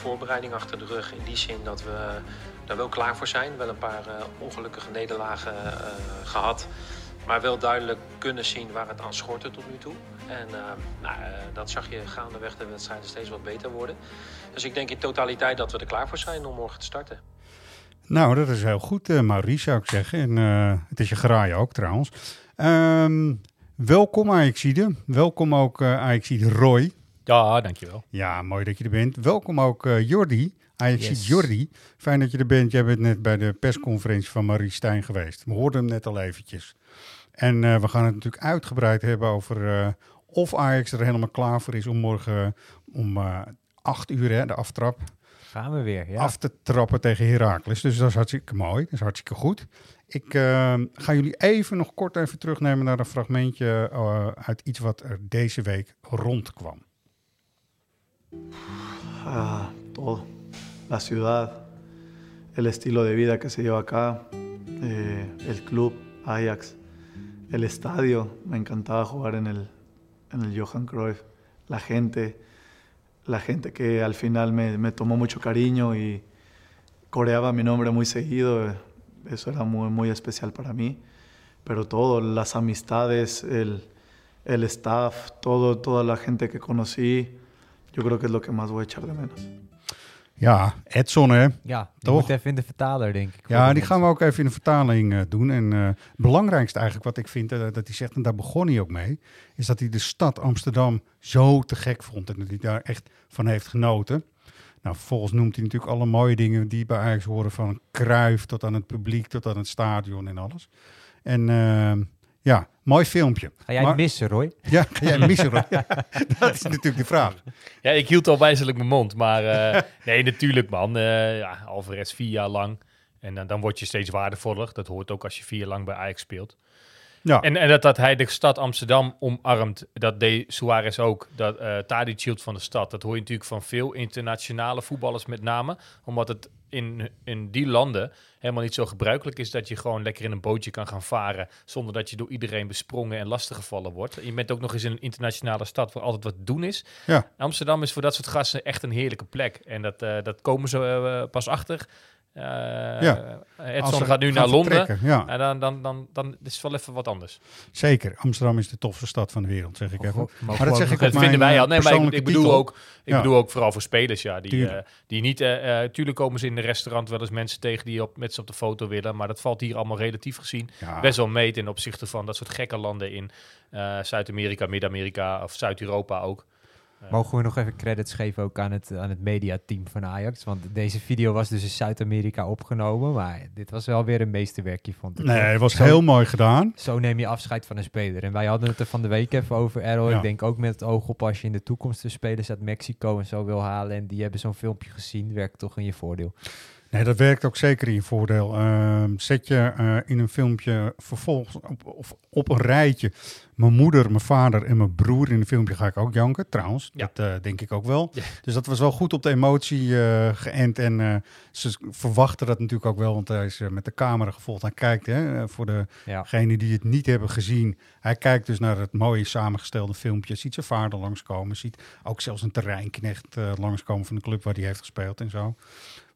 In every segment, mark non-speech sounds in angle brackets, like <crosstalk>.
voorbereiding achter de rug. In die zin dat we daar wel klaar voor zijn. Wel een paar uh, ongelukkige nederlagen uh, gehad. Maar wel duidelijk kunnen zien waar het aan schortte tot nu toe. En nou, dat zag je gaandeweg de wedstrijden steeds wat beter worden. Dus ik denk in totaliteit dat we er klaar voor zijn om morgen te starten. Nou, dat is heel goed, Maurice, zou ik zeggen. En het is je graai ook trouwens. Um, Welkom Ajaxide. Welkom ook uh, Ajaxide Roy. Ja, dankjewel. Ja, mooi dat je er bent. Welkom ook uh, Jordi. Ajaxide yes. Jordi. Fijn dat je er bent. Jij bent net bij de persconferentie van Marie Stijn geweest. We hoorden hem net al eventjes. En uh, we gaan het natuurlijk uitgebreid hebben over of Ajax er helemaal klaar voor is om morgen om acht uur, hè, de aftrap, Gaan we weer, ja. af te trappen tegen Heracles. Dus dat is hartstikke mooi. Dat is hartstikke goed. Ik uh, ga jullie even nog kort even terugnemen naar een fragmentje uh, uit iets wat er deze week rondkwam. Ah, todo. La ciudad, el estilo de vida que se lleva acá, eh, el club, Ajax, el estadio. Me encantaba jugar en el, en el Johan Cruyff. La gente, la gente que al final me, me tomó mucho cariño y coreaba mi nombre muy seguido. Eso era muy, muy especial para mí. Pero todo, las amistades, el, el staff, todo, toda la gente que conocí, yo creo que es lo que más voy a echar de menos. Ja, Edson hè? Ja, die Toch? moet even in de vertaler, denk ik. Ja, die gaan we ook even in de vertaling uh, doen. En uh, het belangrijkste eigenlijk wat ik vind, uh, dat hij zegt, en daar begon hij ook mee, is dat hij de stad Amsterdam zo te gek vond en dat hij daar echt van heeft genoten. Nou, vervolgens noemt hij natuurlijk alle mooie dingen die bij Ajax horen, van Kruif tot aan het publiek, tot aan het stadion en alles. En uh, ja, mooi filmpje. Ga jij maar, het missen, Roy? <laughs> Ja, ga jij missen, Roy? ja, <laughs> dat is natuurlijk de vraag. Ja, ik hield al wijzelijk mijn mond, maar uh, <laughs> nee, natuurlijk man. Uh, ja, Alvarez vier jaar lang. En dan, dan word je steeds waardevoller. Dat hoort ook als je vier jaar lang bij Ajax speelt. Ja. En, en dat, dat hij de stad Amsterdam omarmt, dat deed Suarez ook. Dat uh, Tadic hield van de stad. Dat hoor je natuurlijk van veel internationale voetballers met name. Omdat het in, in die landen helemaal niet zo gebruikelijk is dat je gewoon lekker in een bootje kan gaan varen. Zonder dat je door iedereen besprongen en lastiggevallen wordt. Je bent ook nog eens in een internationale stad waar altijd wat te doen is. Ja. Amsterdam is voor dat soort gasten echt een heerlijke plek. En dat, uh, dat komen ze uh, pas achter. Uh, ja. Edson gaat nu naar Londen. Ja. En dan, dan, dan, dan is het wel even wat anders. Zeker. Amsterdam is de tofste stad van de wereld, zeg ik even. Maar, maar dat zeg ik dat vinden wij al. Nee, maar ik, ik bedoel ook, ik bedoel ook vooral voor spelers, ja. Die, uh, die niet, uh, tuurlijk komen ze in de restaurant wel eens mensen tegen die op, met ze op de foto willen. Maar dat valt hier allemaal relatief gezien best wel mee ten opzichte van dat soort gekke landen in Zuid-Amerika, Midden-Amerika of Zuid-Europa ook. Mogen we nog even credits geven ook aan het, aan het mediateam van Ajax? Want deze video was dus in Zuid-Amerika opgenomen, maar dit was wel weer een meesterwerkje, vond ik. Nee, het was zo, heel mooi gedaan. Zo neem je afscheid van een speler. En wij hadden het er van de week even over, Errol. Ja. Ik denk ook met het oog op als je in de toekomst de spelers uit Mexico en zo wil halen en die hebben zo'n filmpje gezien, werkt toch in je voordeel. Nee, dat werkt ook zeker in je voordeel. Uh, zet je uh, in een filmpje vervolgens op, op, op, een rijtje mijn moeder, mijn vader en mijn broer. In een filmpje ga ik ook janken, trouwens. Ja. Dat uh, denk ik ook wel. Ja. Dus dat was wel goed op de emotie eh, geënt. En ze verwachten dat natuurlijk ook wel, want hij is met de camera gevolgd. Hij kijkt, hè, voor degenen die het niet hebben gezien. Hij kijkt dus naar het mooie samengestelde filmpje. Ziet zijn vader langskomen. Ziet ook zelfs een terreinknecht langskomen van de club waar hij heeft gespeeld en zo.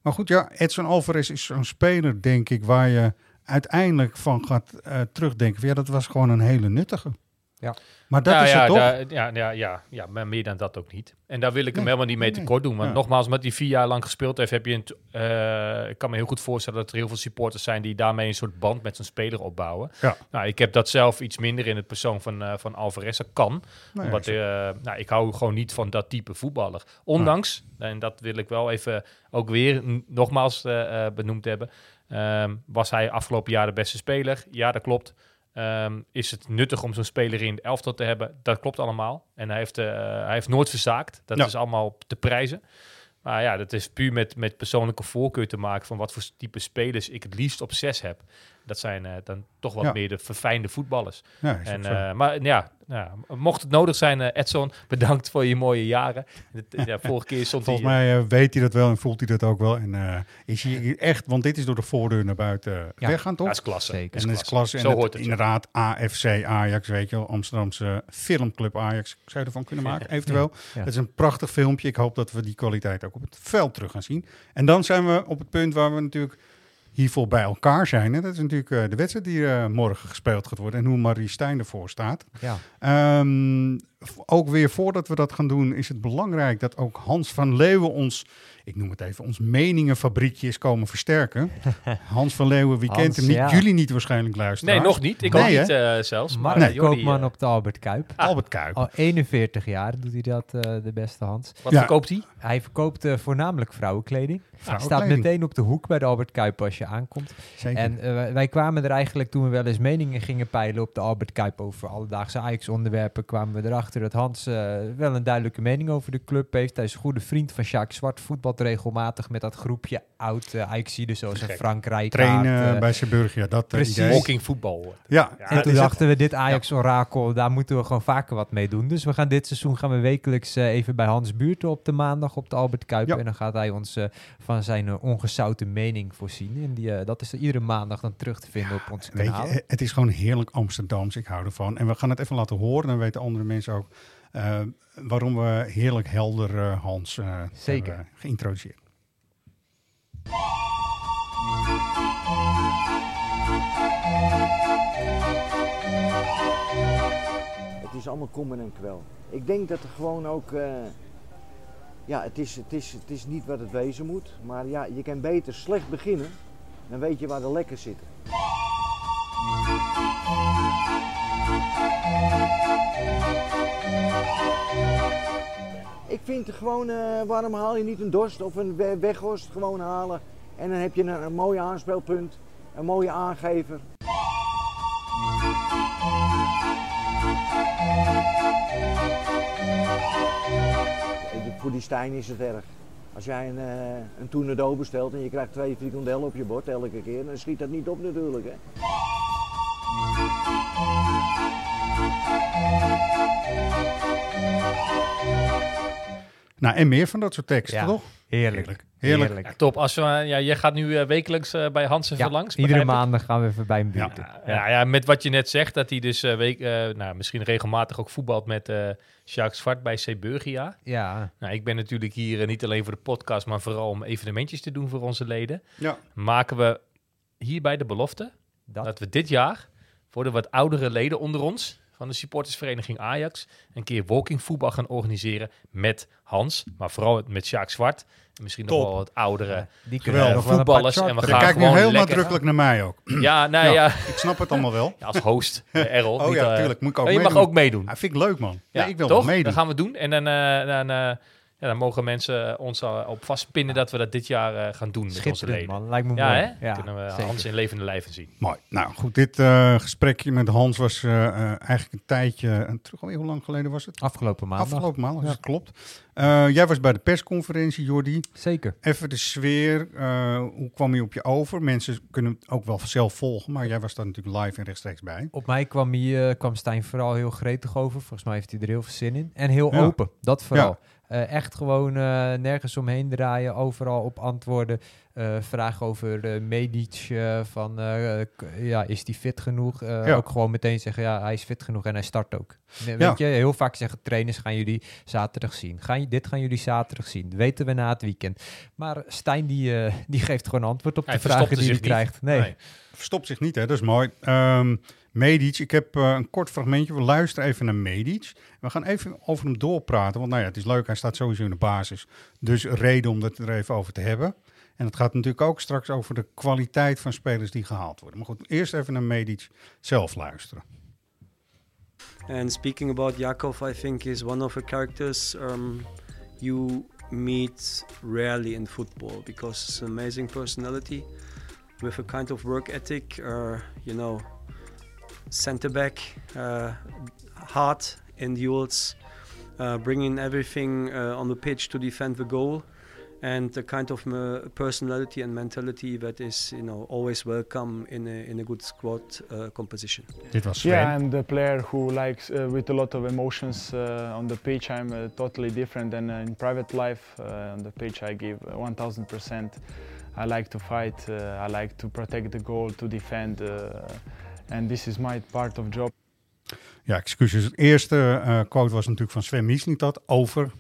Maar goed, ja, Edson Alvarez is zo'n speler, denk ik, waar je uiteindelijk van gaat uh, terugdenken. Ja, dat was gewoon een hele nuttige. Ja. Maar dat is ja, het toch? ja, ja, ja, ja, maar meer dan dat ook niet. En daar wil ik hem helemaal niet mee tekort doen. Want nogmaals, met die vier jaar lang gespeeld heeft, heb je een, uh, ik kan me heel goed voorstellen dat er heel veel supporters zijn die daarmee een soort band met zijn speler opbouwen. Ja. Nou, ik heb dat zelf iets minder in het persoon van, uh, van Alvarez. Dat kan. Nou omdat uh, nou, ik hou gewoon niet van dat type voetballer. Ondanks, en dat wil ik wel even ook weer nogmaals benoemd hebben, um, was hij afgelopen jaar de beste speler. Ja, dat klopt. Um, is het nuttig om zo'n speler in de elftal te hebben? Dat klopt allemaal. En hij heeft, uh, hij heeft nooit verzaakt. Dat ja. is allemaal te prijzen. Maar ja, dat is puur met, met persoonlijke voorkeur te maken van wat voor type spelers ik het liefst op zes heb. Dat zijn uh, dan toch wat Ja. meer de verfijnde voetballers. Ja, en, uh, maar ja, ja, mocht het nodig zijn, uh, Edson, bedankt voor je mooie jaren. Ja, vorige keer stond Volgens hij, mij uh, weet hij dat wel en voelt hij dat ook wel. En uh, is hij hier echt, want dit is door de voordeur naar buiten Ja. weggaan, toch? dat is klasse. Zeker. en dat is klasse. En Zo hoort het. inderdaad, AFC Ajax, weet je wel, Amsterdamse filmclub Ajax. Zou je ervan kunnen maken, eventueel? Ja. Het is een prachtig filmpje. Ik hoop dat we die kwaliteit ook op het veld terug gaan zien. En dan zijn we op het punt waar we natuurlijk hiervoor bij elkaar zijn. Dat is natuurlijk eh, de wedstrijd die eh, morgen gespeeld gaat worden en hoe Marie Stijn ervoor staat. Ja. Ehm, ook weer voordat we dat gaan doen, is het belangrijk dat ook Hans van Leeuwen ons, ik noem het even, ons meningenfabriekje is komen versterken. <laughs> Hans van Leeuwen, wie Hans, kent hem niet? ja. Jullie niet waarschijnlijk luisteren. Nee, nog niet. Ik Nee, ook niet eh, zelfs. Maar Jordi, Koopman eh, op de Albert Kuip. Albert Kuip. Al 41 jaar doet hij dat, eh, de beste Hans. wat Ja. verkoopt hij? Hij verkoopt eh, voornamelijk vrouwenkleding. Staat Vrouwenkleding. meteen op de hoek bij de Albert Kuip als je aankomt. Zeker. En wij- kwamen er eigenlijk toen we wel eens meningen gingen peilen op de Albert Kuip over alledaagse Ajax-onderwerpen, kwamen we erachter dat Hans eh, wel een duidelijke mening over de club heeft. Hij is een goede vriend van Sjaak Zwart, voetbalt regelmatig met dat groepje oud uh, Ajaxiden zoals een Gek. Frankrijk. Trainen bij Zeeburg, ja, dat eh, precies. idee. Walking voetbal. Ja, Ja, En toen dachten we, dit Ajax-orakel, daar moeten we gewoon vaker wat mee doen. Dus we gaan dit seizoen gaan we wekelijks eh, even bij Hans Buurten op de maandag op de Albert Kuip. Ja. En dan gaat hij ons eh, van zijn eh, ongezouten mening voorzien. En die, eh, dat is iedere maandag dan terug te vinden op ons Weet kanaal. je, het is gewoon heerlijk Amsterdams. Ik hou ervan. En we gaan het even laten horen. Dan weten andere mensen ook eh, waarom we heerlijk helder eh, Hans eh, Zeker. hebben geïntroduceerd. Het is allemaal kommer en kwel. Ik denk dat er gewoon ook. eh, ja, het is, het, is, het is niet wat het wezen moet. Maar ja, je kan beter slecht beginnen. Dan weet je waar de lekkers zitten. Ik vind gewoon, eh, waarom haal je niet een dorst of een we- weghorst gewoon halen. En dan heb je een, een mooi aanspeelpunt, een mooie aangever. Voor die Stijn is het erg. Als jij een, eh een tournedo bestelt en je krijgt twee frikandellen op je bord elke keer, dan schiet dat niet op natuurlijk. Hè? Nou, en meer van dat soort teksten, Ja, toch? Heerlijk. Heerlijk. Heerlijk. Ja, top. Als we, ja, jij gaat nu eh, wekelijks eh, bij Hans even Ja, langs. iedere maandag gaan we even bij hem Ja. buurten. Ja, ja, met wat je net zegt, dat hij dus eh, week, nou, misschien regelmatig ook voetbalt met Jacques Zwart bij Zeeburgia. ja. Nou, ik ben natuurlijk hier niet alleen voor de podcast, maar vooral om evenementjes te doen voor onze leden. Ja. Maken we hierbij de belofte Dat. dat we dit jaar voor de wat oudere leden onder ons van de supportersvereniging Ajax een keer walking voetbal gaan organiseren met Hans, maar vooral met Jacques Zwart. En misschien nog wel wat oudere Ja, die paar voetballers. En we gaan kijkt nu gewoon heel lekker- nadrukkelijk naar mij ook. <clears throat> Ja, nou Ja. ja, Ik snap het allemaal wel. <laughs> ja, als host, eh, Errol. Oh niet, ja, eh, tuurlijk. Moet ik ook oh, je mag meedoen. ook meedoen. Ja, vind ik leuk, man. Ja, ik wil toch? wel meedoen. Dat gaan we doen. En dan, eh, dan, eh, ja, dan mogen mensen ons al op vastpinnen dat we dat dit jaar eh, gaan doen met onze Schitterend, leden. man. Lijkt me Ja, mooi. hè? Kunnen we zeker. Hans in levende lijven zien. Mooi. Nou goed, dit eh, gesprekje met Hans was eh, eh, eigenlijk een tijdje en terug. Alweer, Hoe lang geleden was het? Afgelopen maandag. Afgelopen maandag, dus Ja. dat klopt. Eh, jij was bij de persconferentie, Jordi. Zeker. Even de sfeer. eh, hoe kwam je op je over? Mensen kunnen het ook wel zelf volgen, maar jij was daar natuurlijk live en rechtstreeks bij. Op mij kwam, hij, eh, kwam Stijn vooral heel gretig over. Volgens mij heeft hij er heel veel zin in. En heel Ja. open, dat vooral. Eh, echt gewoon eh, nergens omheen draaien, overal op antwoorden. Eh vragen over uh, Medic, van ja, is die fit genoeg? Ja. Ook gewoon meteen zeggen, ja, hij is fit genoeg en hij start ook. Ja. Weet je, heel vaak zeggen trainers, gaan jullie zaterdag zien. Gaan, je- dit gaan jullie zaterdag zien. Dat weten we na het weekend. Maar Stijn, die, die geeft gewoon antwoord op Hij de vragen die hij krijgt. Nee. Nee. Verstopt zich niet, hè? dat is mooi. Ehm, Medic, ik heb uh, een kort fragmentje. We luisteren even naar Medic. We gaan even over hem doorpraten. Want nou ja, het is leuk, hij staat sowieso in de basis. Dus reden om het er even over te hebben. En het gaat natuurlijk ook straks over de kwaliteit van spelers die gehaald worden. Maar goed, eerst even naar Medic zelf luisteren. And speaking about Yakov, I think is one of the characters um, you meet rarely in football because it's an amazing personality with a kind of work ethic. Uh, you know, center back, uh, hard in duels, uh, bringing everything uh, on the pitch to defend the goal, and the kind of uh, personality and mentality that is, you know, always welcome in a, in a good squad uh, composition. Dit was Yeah, I'm the player who likes with a lot of emotions on the pitch. I'm totally different than in private life. on the pitch, I give 1,000 percent. I like to fight. I like to protect the goal, to defend. And this is my part of job. Ja, excuses. Het eerste uh, quote was natuurlijk van Sven Mislintat over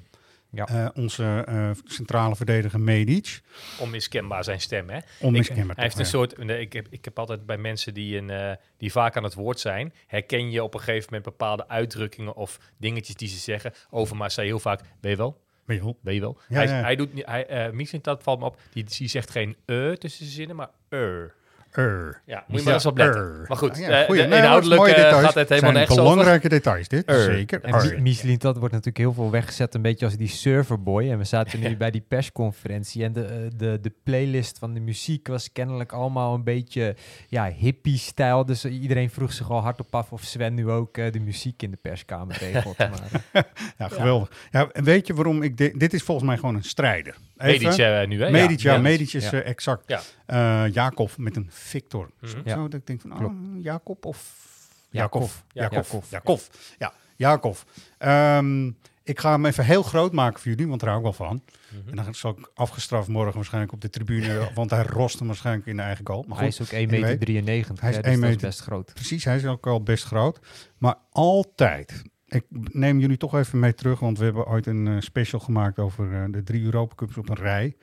ja. Uh, onze uh, centrale verdediger Medic. Onmiskenbaar zijn stem, hè? Onmiskenbaar. Ik, hij heeft een soort. Ik heb, ik heb altijd bij mensen die, een, die vaak aan het woord zijn, herken je op een gegeven moment bepaalde uitdrukkingen of dingetjes die ze zeggen. Over zei heel vaak, ben je wel? Ben je wel? Ben je wel? Ja, hij, ja. hij doet, hij, Mislintat valt me op, die, die zegt geen e tussen de zinnen, maar er. Er. Ja, moet je maar eens op letten. Maar goed, ja, uh, inhoudelijk uh, gaat het helemaal nergens belangrijke details dit, zeker. En Michelin, dat wordt natuurlijk heel veel weggezet, een beetje als die serverboy. En we zaten nu bij die persconferentie en de, eh, de, de playlist van de muziek was kennelijk allemaal een beetje ja, hippie-stijl. Dus iedereen vroeg zich al hardop af of Sven nu ook uh, de muziek in de perskamer regelt. <laughs> ja, geweldig. Ja, weet je waarom ik... dit is volgens mij gewoon een strijder. Medici uh, nu, hè? Medic, ja, ja Medici is uh, exact. Ja. Uh, Jacob met een Victor. Mm -hmm. Zo dat ik denk van, oh, Jacob of... Jacob. Jacob. Jacob. Ja, Jacob. Um, ik ga hem even heel groot maken voor jullie, want daar hou ik wel van. Mm -hmm. En dan zal ik afgestraft morgen waarschijnlijk op de tribune, <laughs> want hij rost hem waarschijnlijk in de eigen goal. Maar goed, hij is ook 1,93 meter. 93, hij is, dus 1 meter, best groot. Precies, hij is ook wel best groot. Maar altijd, ik neem jullie toch even mee terug, want we hebben ooit een uh, special gemaakt over uh, de drie Europa Cups op een rij.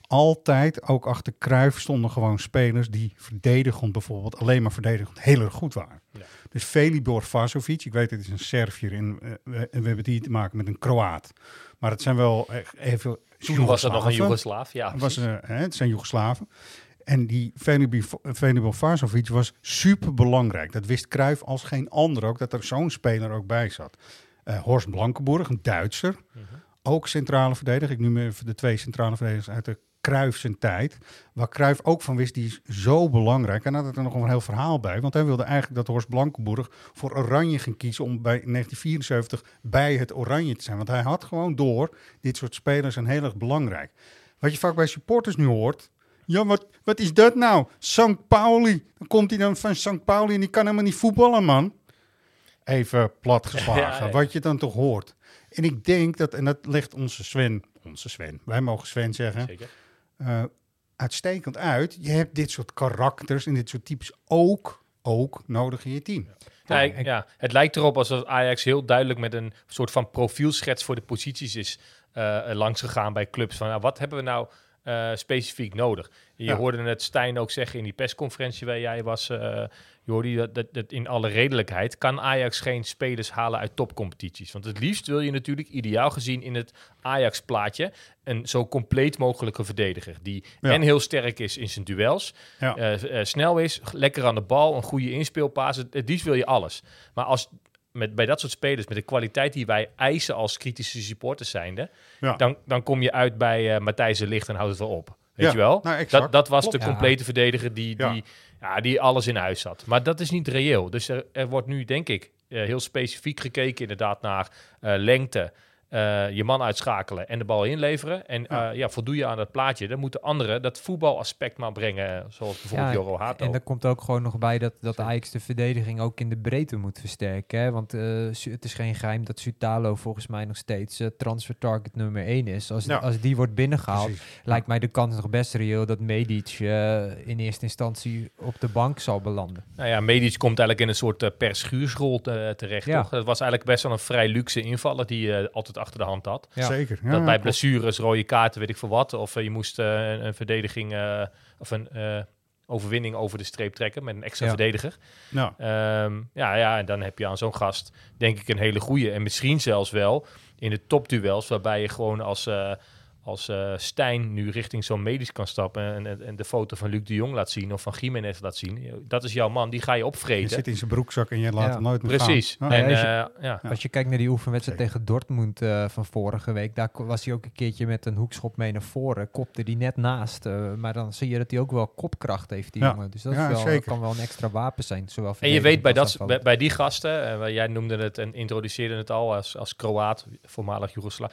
Altijd, ook achter Kruif, stonden gewoon spelers die verdedigend bijvoorbeeld, alleen maar verdedigend, heel erg goed waren. Ja. Dus Velibor Vasovic, ik weet het is een Serviër en uh, we, we, hebben die te maken met een Kroaat. Maar het zijn wel even... Toen was het nog een Joegoslaaf, ja. Was, het zijn Joegoslaven. En die Velibor Varsovic was super belangrijk. Dat wist Cruijff als geen ander ook, dat er zo'n speler ook bij zat. Uh, Horst Blankenburg, een Duitser, uh mhm. -huh. ook centrale verdediger. Ik noem even de twee centrale verdedigers uit de Cruijff zijn tijd. Waar Cruijff ook van wist, die is zo belangrijk. En had er nog een heel verhaal bij. Want hij wilde eigenlijk dat Horst Blankenburg voor Oranje ging kiezen... om bij 1974 bij het Oranje te zijn. Want hij had gewoon door, dit soort spelers zijn heel erg belangrijk. Wat je vaak bij supporters nu hoort ja, wat, wat is dat nou? St. Pauli. Dan komt hij dan van St. Pauli en die kan helemaal niet voetballen, man. Even plat <laughs> geslagen, wat je dan toch hoort. En ik denk dat, en dat ligt onze Sven, onze Sven, wij mogen Sven zeggen, Zeker. Uh, uitstekend uit. Je hebt dit soort karakters en dit soort types ook, ook nodig in je team. Ja, ja, het lijkt erop alsof Ajax heel duidelijk met een soort van profielschets voor de posities is uh, langs gegaan bij clubs. Van nou, wat hebben we nou uh, specifiek nodig. Je hoorde het Stijn ook zeggen in die persconferentie waar jij was, uh, Jordi, dat, dat, dat, in alle redelijkheid kan Ajax geen spelers halen uit topcompetities. Want het liefst wil je natuurlijk, ideaal gezien in het Ajax-plaatje, een zo compleet mogelijke verdediger. Die en heel sterk is in zijn duels, ja. uh, snel is, lekker aan de bal, een goede inspeelpaas. Het, het liefst wil je alles. Maar als met, bij dat soort spelers, met de kwaliteit die wij eisen als kritische supporters zijnde, ja. dan, dan kom je uit bij uh, Matthijs de Licht en houdt het wel op. Weet je wel? Nou, dat, dat was de complete verdediger die, die, ja. die alles in huis had. Maar dat is niet reëel. Dus er, er wordt nu, denk ik, uh, heel specifiek gekeken inderdaad naar uh, lengte, uh, je man uitschakelen en de bal inleveren. En ja. Uh, ja, voldoe je aan dat plaatje. Dan moeten anderen dat voetbalaspect maar brengen, zoals bijvoorbeeld ja, Joro Hato. En er komt ook gewoon nog bij dat, dat Ajax de verdediging ook in de breedte moet versterken. Hè? Want uh, het is geen geheim dat Sutalo volgens mij nog steeds transfer target nummer 1 is. Als, ja. als die wordt binnengehaald, Precies. lijkt mij de kans nog best reëel dat Medic in eerste instantie op de bank zal belanden. Nou ja, Medic komt eigenlijk in een soort per schuursrol terecht, toch? Dat was eigenlijk best wel een vrij luxe invaller die altijd achter de hand had. Ja. Zeker. Ja, dat bij blessures, rode kaarten, weet ik veel wat. Of uh, je moest uh, een, een, verdediging uh, of een overwinning over de streep trekken met een extra Ja. verdediger. Ja. Ehm, ja, ja, en dan heb je aan zo'n gast denk ik een hele goede. En misschien zelfs wel in de topduels, waarbij je gewoon als, eh, als eh, Stijn nu richting zo'n medisch kan stappen en, en, en de foto van Luc de Jong laat zien of van Jiménez laat zien. Dat is jouw man, die ga je Je opvreten. zit in zijn broekzak en je laat Ja. hem nooit meer Precies. gaan. En, als je- eh, ja. Als je kijkt naar die oefenwedstrijd tegen Dortmund eh, van vorige week, daar was hij ook een keertje met een hoekschop mee naar voren. Kopte die net naast. eh, maar dan zie je dat hij ook wel kopkracht heeft, die Ja. jongen. Dus dat Ja, is wel, zeker. kan wel een extra wapen zijn. Zowel En je weet bij, dat, bij, die gasten, eh, waar jij noemde het en introduceerde het al als, als Kroaat, voormalig Joegoslaaf.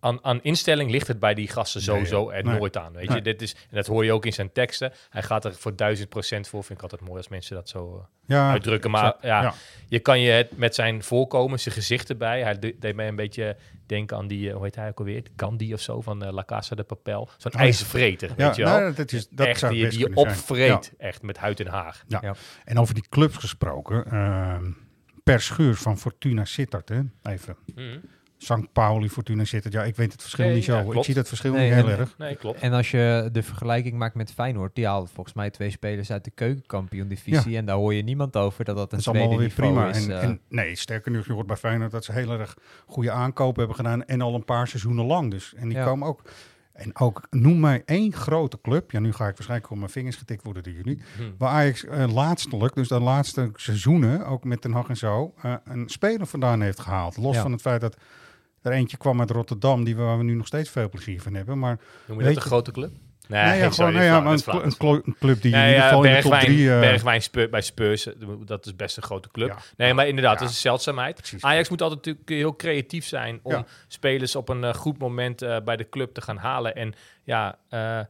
Aan, aan instelling ligt het bij die gasten sowieso er Nee. nooit aan. Weet Nee. je? Dit is, en dat hoor je ook in zijn teksten. Hij gaat er voor duizend procent voor. Vind ik altijd mooi als mensen dat zo eh, Ja, uitdrukken. Maar ja, Ja. je kan je het met zijn voorkomen, zijn gezicht erbij. Hij de- deed mij een beetje denken aan die, eh, hoe heet hij ook alweer? Gandhi of zo van eh, La Casa de Papel. Zo'n Oh, ja. ijzervreter, Ja, weet je wel? nou, dat is- dat echt, zou die, die je opvreet, echt met huid en haar. Ja. Ja. En over die clubs gesproken. ehm, per schuur van Fortuna Sittard, hè? Even. Mhm. St. Pauli, Fortuna Sittard. Ja, ik weet het verschil Nee, niet zo. ja, ik zie dat verschil Nee, niet heel en- erg. Nee, klopt. En als je de vergelijking maakt met Feyenoord, die haalde volgens mij twee spelers uit de keukenkampioen-divisie. En daar hoor je niemand over dat dat een Dat is allemaal tweede weer prima. is. En, eh. en nee, sterker nog, je hoort bij Feyenoord dat ze heel erg goede aankopen hebben gedaan. En al een paar seizoenen lang. Dus. En die Ja. komen ook. En ook, noem mij één grote club. Ja, nu ga ik waarschijnlijk op mijn vingers getikt worden door jullie. Hmm. Waar Ajax eh, laatstelijk, dus de laatste seizoenen, ook met Den Haag en zo, eh, een speler vandaan heeft gehaald. Los Ja. van het feit dat er eentje kwam uit Rotterdam, die we, waar we nu nog steeds veel plezier van hebben. Maar Noem je dat een grote club? Nee, Nee, ja, sorry, gewoon, dat nou ja, maar een, club die Nee, in ieder ja, geval in de top Bergwijn, drie... eh, Bergwijn bij Spurs, dat is best een grote club. Ja. Nee, maar inderdaad, dat is een zeldzaamheid. Precies. Ajax moet altijd natuurlijk heel creatief zijn om spelers op een eh, goed moment eh, bij de club te gaan halen en ja,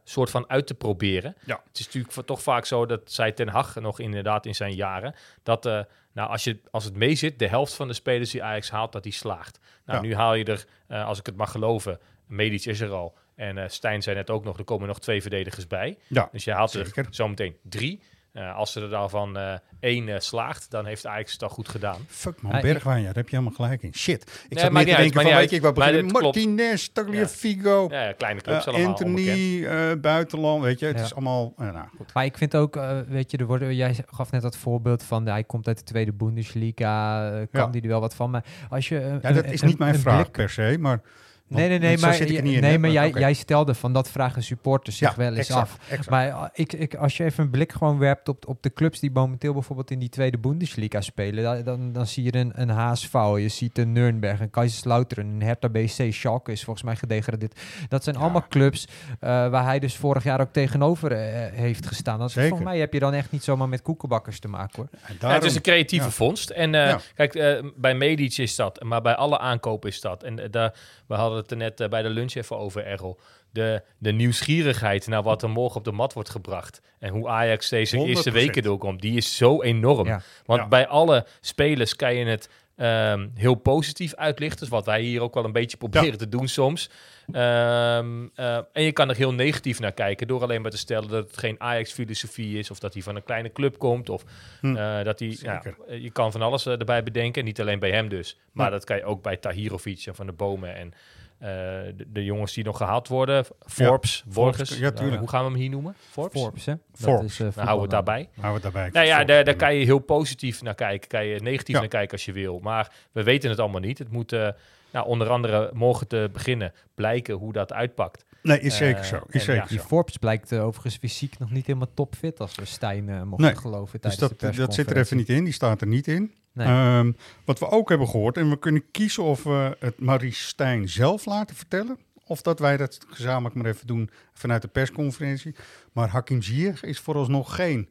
soort van uit te proberen. Ja. Het is natuurlijk toch vaak zo dat zij Ten Hag nog inderdaad in zijn jaren, dat nou, als, je, als het mee zit, de helft van de spelers die Ajax haalt, dat die slaagt. Nou, Ja. nu haal je er, eh, als ik het mag geloven, Medisch is er al. En eh, Stijn zei net ook nog, er komen nog twee verdedigers bij. Ja, Dus je haalt zeker. er zometeen drie. Eh, als ze er daarvan eh één eh, slaagt, dan heeft Ajax het al goed gedaan. Fuck man, Bergwijn, ja, daar heb je helemaal gelijk in. Shit. Ik Nee, zat maakt net niet denken van, weet je, ik wou Maar beginnen. Martinez, Tagliafico, Ja, ja, kleine clubs allemaal. Anthony, eh, buitenland, weet je. Het Ja. is allemaal, nou goed. Maar ik vind ook, weet je, er worden, jij gaf net dat voorbeeld van, hij komt uit de tweede Bundesliga, kan Ja. die er wel wat van. Maar als je... Ja, dat een- is een- niet mijn een vraag blik- per se, maar... Nee, nee, nee, maar, zit ik je- niet in, nee, maar jij, jij stelde van dat vragen supporters zich Ja, wel eens exact, af. exact. Maar uh, ik, ik, als je even een blik gewoon werpt op, op de clubs die momenteel bijvoorbeeld in die tweede Bundesliga spelen, da- dan, dan zie je een, een HSV, je ziet een Nürnberg, een Kaiserslautern, een Hertha BC, Schalke is volgens mij gedegradeerd. Dat zijn Ja. allemaal clubs uh, waar hij dus vorig jaar ook tegenover uh, heeft gestaan. Dat, Zeker. volgens mij heb je dan echt niet zomaar met koekenbakkers te maken hoor. Het is een creatieve ja. vondst. En uh, Ja. kijk, uh, bij Medici is dat, maar bij alle aankopen is dat. En uh, daar, we hadden het er net uh, bij de lunch even over, Errol. De, de nieuwsgierigheid naar wat er morgen op de mat wordt gebracht. En hoe Ajax deze 100%. eerste weken doorkomt, die is zo enorm. Ja. Want ja. bij alle spelers kan je het um, heel positief uitlichten. Dus wat wij hier ook wel een beetje proberen ja. te doen soms. Um, uh, en je kan er heel negatief naar kijken door alleen maar te stellen dat het geen Ajax-filosofie is of dat hij van een kleine club komt of hm. uh, dat hij, ja, je kan van alles erbij bedenken, niet alleen bij hem dus, maar dat kan je ook bij Tahirovic en Van de Bomen en de, de, jongens die nog gehaald worden, Forbes, ja, Borges, ja, tuurlijk. hoe gaan we hem hier noemen? Forbes, Forbes hè? Forbes. Is, uh, nou, houden we het daarbij. Houden we het daarbij. Nou ja, daar, daar kan je heel positief naar kijken, kan je negatief naar kijken als je wil, maar we weten het allemaal niet. Het moet uh, nou, onder andere morgen te beginnen blijken hoe dat uitpakt. Nee, is zeker uh, zo. Is zeker ja, die zo. Forbes blijkt uh, overigens fysiek nog niet helemaal topfit als we Stijn uh, mochten nee, geloven dus tijdens dat, de dat zit er even niet in, die staat er niet in. Nee. Um, wat we ook hebben gehoord, en we kunnen kiezen of we het Maurice Stijn zelf laten vertellen, of dat wij dat gezamenlijk maar even doen vanuit de persconferentie. Maar Hakim Ziyech is vooralsnog geen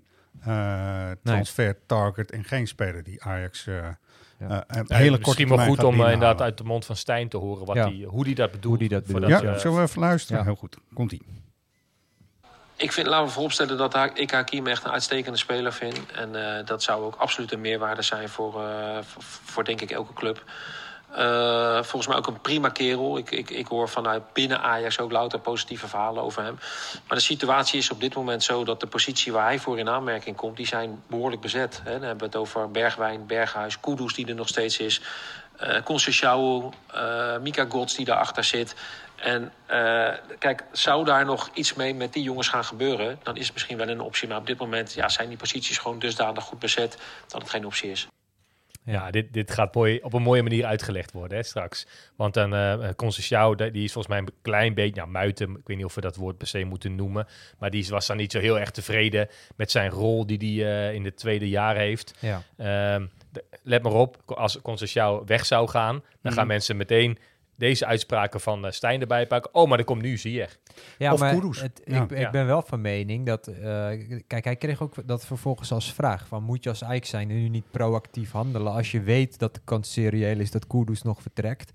uh, transfer nee. target en geen speler die Ajax uh, ja. Uh, hele misschien wel goed om uh, inderdaad uit de mond van Stijn te horen wat ja. die, hoe die dat bedoelt. Hoe die dat bedoelt. Ja, dat, zullen we even luisteren? Ja. Heel goed, komt-ie. Ik vind, laten we vooropstellen dat ik Hakim echt een uitstekende speler vind. En uh, dat zou ook absoluut een meerwaarde zijn voor, uh, voor, denk ik elke club. Uh, volgens mij ook een prima kerel. Ik, ik, ik hoor vanuit binnen Ajax ook louter positieve verhalen over hem. Maar de situatie is op dit moment zo dat de positie waar hij voor in aanmerking komt, die zijn behoorlijk bezet. Hè. Dan hebben we het over Bergwijn, Berghuis, Kudus die er nog steeds is. Uh, Conceição, uh, Mika Gods die daarachter zit. En uh, kijk, zou daar nog iets mee met die jongens gaan gebeuren, dan is het misschien wel een optie. Maar op dit moment ja, zijn die posities gewoon dusdanig goed bezet dat het geen optie is. Ja, dit, dit gaat mooi, op een mooie manier uitgelegd worden hè, straks. Want dan uh, Conceição, die is volgens mij een klein beetje, ja, muiten, ik weet niet of we dat woord per se moeten noemen, maar die was dan niet zo heel erg tevreden met zijn rol die hij uh, in het tweede jaar heeft. Ja. Uh, let maar op, als Conceição weg zou gaan, dan mm. gaan mensen meteen deze uitspraken van uh, Stijn erbij pakken. Oh, maar er komt nu Ziyech. Ja, of maar het, ja. Ik, ik ben wel van mening dat... Uh, kijk, hij kreeg ook dat vervolgens als vraag van... moet je als Eik zijn en nu niet proactief handelen... als je weet dat de kans serieel is dat Kudus nog vertrekt...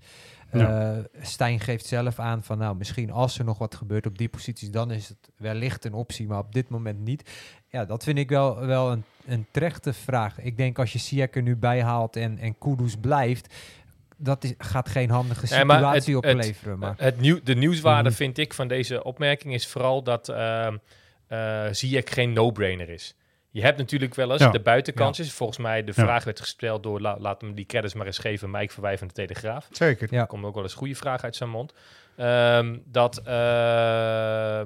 Ja. Uh, Stijn geeft zelf aan van nou, misschien als er nog wat gebeurt op die posities, dan is het wellicht een optie, maar op dit moment niet. Ja, dat vind ik wel, wel een, een terechte vraag. Ik denk als je Sierk er nu bij haalt en, en Kudus blijft, dat is, gaat geen handige situatie het, opleveren. Maar. Het, nieuw, de nieuwswaarde, mhm. vind ik, van deze opmerking is vooral dat uh, uh, Ziyech geen no-brainer is. Je hebt natuurlijk wel eens de buitenkans is. Volgens mij de vraag werd gesteld door, la, laat hem die credits maar eens geven, Mike Verwij van de Telegraaf. Zeker. Ja. Er komt ook wel eens goede vraag uit zijn mond. Um, dat uh,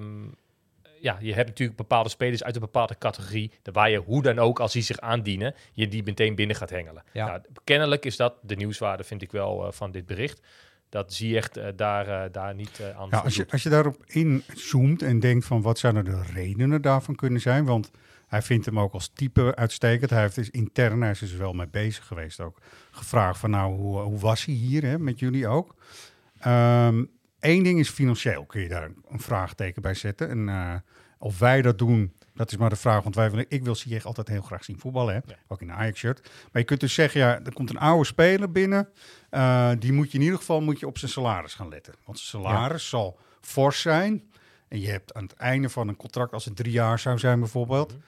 ja, je hebt natuurlijk bepaalde spelers uit een bepaalde categorie, waar je hoe dan ook, als die zich aandienen, je die meteen binnen gaat hengelen. Ja. Nou, kennelijk is dat de nieuwswaarde, vind ik wel, uh, van dit bericht. Dat zie je echt uh, daar, uh, daar niet aan. Ja, als, je, als je daarop inzoomt en denkt van wat zouden de redenen daarvan kunnen zijn, want hij vindt hem ook als type uitstekend. Hij heeft dus intern, hij is er dus wel mee bezig geweest ook, gevraagd van nou, hoe, hoe was hij hier hè, met jullie ook? Um, Eén ding is financieel, kun je daar een vraagteken bij zetten. En uh, of wij dat doen, dat is maar de vraag. Want wij willen, ik wil Ziyech altijd heel graag zien voetballen, hè? ook in een Ajax-shirt. Maar je kunt dus zeggen, ja, er komt een oude speler binnen. Uh, die moet je in ieder geval moet je op zijn salaris gaan letten. Want zijn salaris zal fors zijn. En je hebt aan het einde van een contract, als het drie jaar zou zijn bijvoorbeeld... Mhm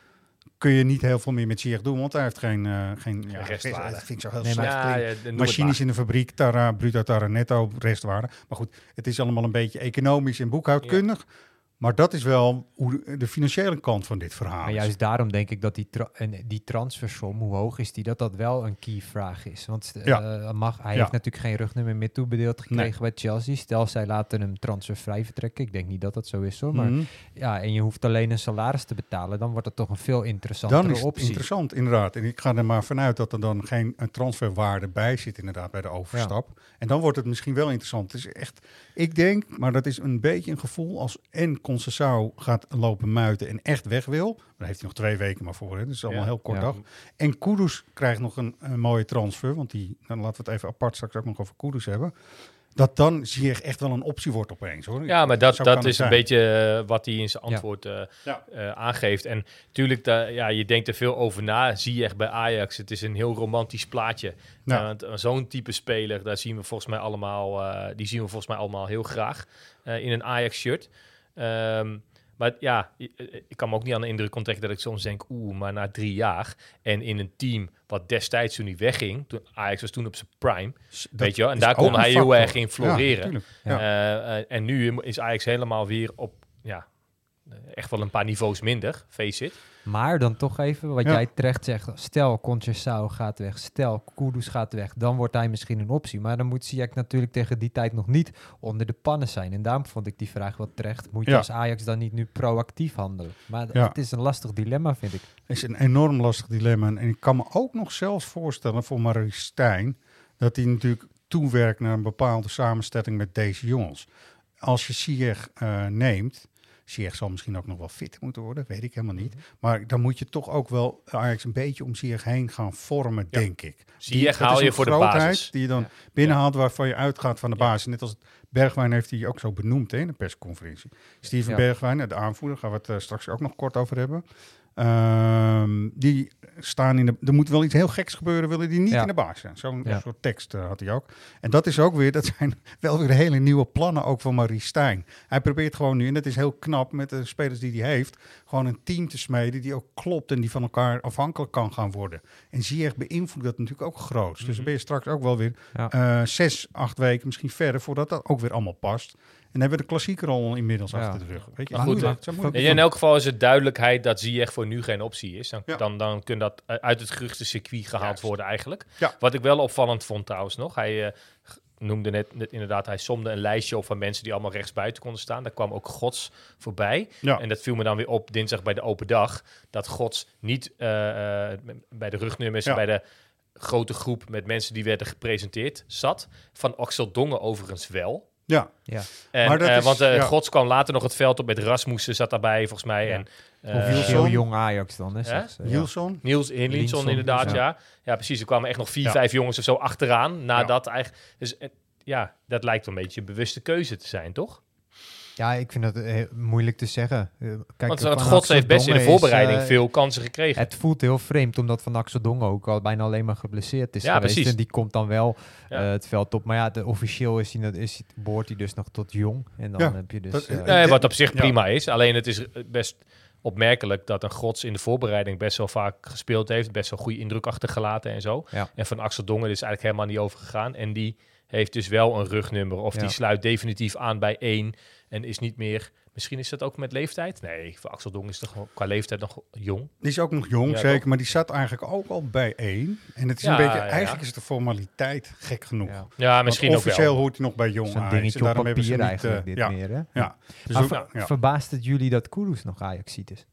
kun je niet heel veel meer met Ziyech doen, want hij heeft geen, uh, geen ja, restwaarde. Dat vind ik zo heel nee, ja, ja, Machines in de fabriek, tara, bruto, tara, netto, restwaarde. Maar goed, het is allemaal een beetje economisch en boekhoudkundig. Maar dat is wel hoe de financiële kant van dit verhaal maar juist daarom denk ik dat die, tra en die transfersom, hoe hoog is die, dat dat wel een key vraag is. Want uh, mag, hij heeft natuurlijk geen rugnummer meer toebedeeld gekregen bij Chelsea. Stel, zij laten hem transfervrij vertrekken. Ik denk niet dat dat zo is hoor. Maar mhm. ja, en je hoeft alleen een salaris te betalen, dan wordt het toch een veel interessantere dan is optie. interessant, inderdaad. En ik ga er maar vanuit dat er dan geen een transferwaarde bij zit inderdaad bij de overstap. En dan wordt het misschien wel interessant. Het is echt, ik denk, maar dat is een beetje een gevoel als en Concessao gaat lopen muiten en echt weg wil. Daar heeft hij nog twee weken maar voor. Hè. Dus is allemaal heel kort dag. En Kudus krijgt nog een, een, mooie transfer. Want die, dan laten we het even apart straks ook nog over Kudus hebben dat dan zie je echt wel een optie wordt opeens. Hoor. Ja, maar dat, dat is een beetje uh, wat hij in zijn antwoord ja. Uh, uh, aangeeft. En natuurlijk, ja, je denkt er veel over na. Zie je echt bij Ajax, het is een heel romantisch plaatje. Ja. Zo'n type speler, daar zien we volgens mij allemaal, die zien we volgens mij allemaal heel graag in een Ajax-shirt. Um, maar ja, ik kan me ook niet aan de indruk onttrekken dat ik soms denk, oeh, maar na drie jaar en in een team wat destijds toen hij wegging, toen Ajax was toen op zijn prime, weet je wel, en daar kon hij heel erg in floreren. Ja, ja. Uh, en nu is Ajax helemaal weer op, ja, echt wel een paar niveaus minder, face it. Maar dan toch even, wat jij terecht zegt, stel Concersao gaat weg, stel Kudus gaat weg, dan wordt hij misschien een optie. Maar dan moet Ziyech natuurlijk tegen die tijd nog niet onder de pannen zijn. En daarom vond ik die vraag wel terecht. Moet je als Ajax dan niet nu proactief handelen? Maar het is een lastig dilemma, vind ik. Het is een enorm lastig dilemma. En ik kan me ook nog zelfs voorstellen voor Marie Stijn, dat hij natuurlijk toewerkt naar een bepaalde samenstelling met deze jongens. Als je Ziyech uh, neemt Ziyech zal misschien ook nog wel fit moeten worden, weet ik helemaal niet. Mhm. Maar dan moet je toch ook wel Ajax een beetje om Ziyech heen gaan vormen, denk ik. Ziyech haal je voor de basis. Die je dan binnenhaalt waarvan je uitgaat van de basis. Net als Bergwijn heeft hij ook zo benoemd hè, in de persconferentie. Steven Bergwijn, de aanvoerder, gaan we het uh, straks ook nog kort over hebben. Um, die staan in de. Er moet wel iets heel geks gebeuren, willen die niet in de baas zijn. Zo'n soort tekst uh, had hij ook. En dat is ook weer, dat zijn <laughs> wel weer hele nieuwe plannen ook van Marie Stijn. Hij probeert gewoon nu, en dat is heel knap met de spelers die hij heeft, gewoon een team te smeden die ook klopt en die van elkaar afhankelijk kan gaan worden. En Ziyech beïnvloedt dat natuurlijk ook groot. Dus dan ben je straks ook wel weer uh, zes, acht weken misschien verder voordat dat ook weer allemaal past. En hebben we de klassieker al inmiddels achter de rug. Weet je, goed, moeilijk, in elk geval is het duidelijkheid dat Ziyech voor nu geen optie is. Dan, dan, dan kun dat uit het geruchte circuit gehaald worden eigenlijk. Wat ik wel opvallend vond trouwens nog. Hij, uh, noemde net, net inderdaad, hij somde een lijstje op van mensen die allemaal rechtsbuiten konden staan. Daar kwam ook Gods voorbij. Ja. En dat viel me dan weer op dinsdag bij de open dag. Dat Gods niet eh, eh, bij de rugnummers, Ja. bij de grote groep met mensen die werden gepresenteerd zat. Van Axel Dongen overigens wel. Ja. Ja. En, Maar dat eh, is- want eh ja. Gods kwam later nog het veld op met Rasmussen zat daarbij volgens mij. En, Of eh, heel jong Ajax dan, hè? Ja. Nielsen. Niels Linson, inderdaad, ja. ja. ja. precies. Er kwamen echt nog vier, Ja. vijf jongens of zo achteraan. Nadat eigenlijk... Dus ja, dat lijkt wel een beetje een bewuste keuze te zijn, toch? Ja, ik vind dat eh, moeilijk te zeggen. Eh, Kijk, Want, Gods heeft best in de is, voorbereiding eh, veel kansen gekregen. Het voelt heel vreemd, omdat Van Axel Dongen ook al bijna alleen maar geblesseerd is Ja, geweest. precies. En die komt dan wel Ja. eh, het veld op. Maar ja, de, officieel is hij, dat- is, hij- behoort hij dus nog tot jong. En dan Ja, heb je dus... dat- eh, Nee, wat op zich Ja. prima is. Alleen het is best opmerkelijk dat een Gods in de voorbereiding best wel vaak gespeeld heeft. Best wel goede indruk achtergelaten en zo. Ja. En van Axel Dongen is eigenlijk helemaal niet overgegaan. En die heeft dus wel een rugnummer. Of Ja. die sluit definitief aan bij één. En is niet meer... Misschien is dat ook met leeftijd? Nee, voor Axel Dongen is toch qua leeftijd nog jong. Die is ook nog jong, Ja, zeker. Maar die zat eigenlijk ook al bij één. En het is Ja, een beetje, ja, ja. eigenlijk is het een formaliteit, gek genoeg. Ja. Ja, Want misschien ook officieel wel. hoort hij nog bij jong Zo'n Ajax. En dingetje op daarom hebben ze papier niet, eigenlijk, eh, dit ja. meer, hè? Ja. Dus Maar ook- ver- ja. verbaast het jullie dat Kudus nog Ajax ziet is?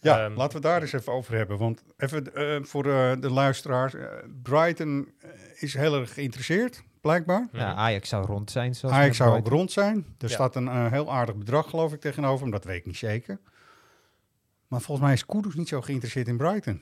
Ja, Ehm, laten we daar eens even over hebben. Want even eh, voor eh, de luisteraars. Brighton is heel erg geïnteresseerd, blijkbaar. Ja, Ajax zou rond zijn. Zoals Ajax zou ook rond zijn. Er Ja. staat een eh, heel aardig bedrag, geloof ik, tegenover hem. Dat weet ik niet zeker. Maar volgens mij is Kudus niet zo geïnteresseerd in Brighton.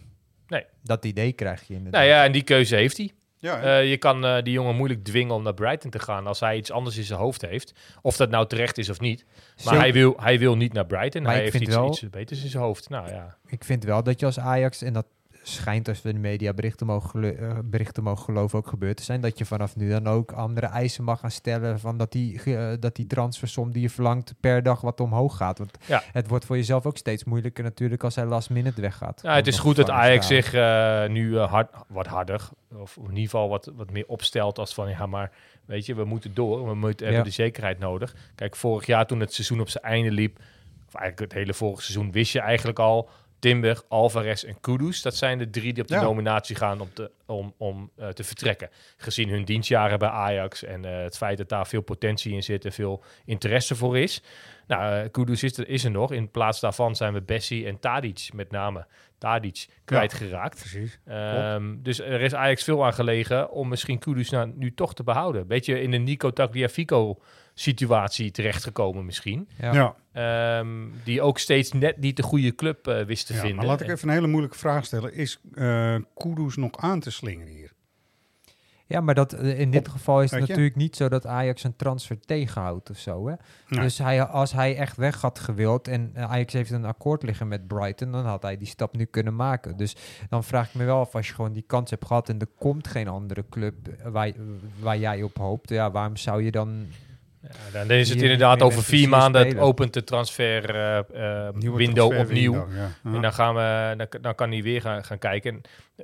Dat idee krijg je inderdaad. Nou ja, en die keuze heeft hij. Ja? Eh, je kan eh, die jongen moeilijk dwingen om naar Brighton te gaan als hij iets anders in zijn hoofd heeft. Of dat nou terecht is of niet. Maar hij wil, hij wil niet naar Brighton. Maar hij ik heeft vind iets, wel- iets beters in zijn hoofd. Nou ja. Ik vind wel dat je als Ajax, en dat schijnt als we de media berichten mogen, eh, berichten mogen geloven ook gebeurd te zijn, dat je vanaf nu dan ook andere eisen mag gaan stellen van dat die, eh, dat die transfersom die je verlangt per dag wat omhoog gaat. Want Ja. het wordt voor jezelf ook steeds moeilijker natuurlijk als hij last minute weggaat. Ja, het is goed dat Ajax zich eh, nu hard, wat harder, of in ieder geval wat, wat meer opstelt als van, ja, maar weet je, we moeten door, we moeten, hebben Ja. de zekerheid nodig. Kijk, vorig jaar toen het seizoen op zijn einde liep, of eigenlijk het hele vorige seizoen, wist je eigenlijk al, Timber, Alvarez en Kudus, dat zijn de drie die op de Ja. nominatie gaan om te, om, om, eh, te vertrekken. Gezien hun dienstjaren bij Ajax en eh, het feit dat daar veel potentie in zit en veel interesse voor is. Nou, eh, Kudus is er, is er nog. In plaats daarvan zijn we Bessie en Tadic met name. Tadic kwijtgeraakt. Precies. Ehm, dus er is Ajax veel aan gelegen om misschien Kudus nou, nu toch te behouden. Beetje in de Nico Tagliafico situatie terechtgekomen misschien. Ja. Ja. Ehm, die ook steeds net niet de goede club eh, wist te Ja, vinden. maar laat ik even een hele moeilijke vraag stellen. Is eh Kudus nog aan te slingeren hier? Ja, maar dat, eh, in dit Op- geval is het natuurlijk niet zo dat Ajax een transfer tegenhoudt of zo. Hè? Nee. Dus hij, als hij echt weg had gewild en Ajax heeft een akkoord liggen met Brighton, dan had hij die stap nu kunnen maken. Dus dan vraag ik me wel af, als je gewoon die kans hebt gehad en er komt geen andere club waar, waar jij op hoopt, ja, waarom zou je dan... Ja, dan is het inderdaad over vier maanden het opent de transfer Nieuwe window opnieuw. Ja. En dan, gaan we, dan, dan kan hij weer gaan, gaan kijken. En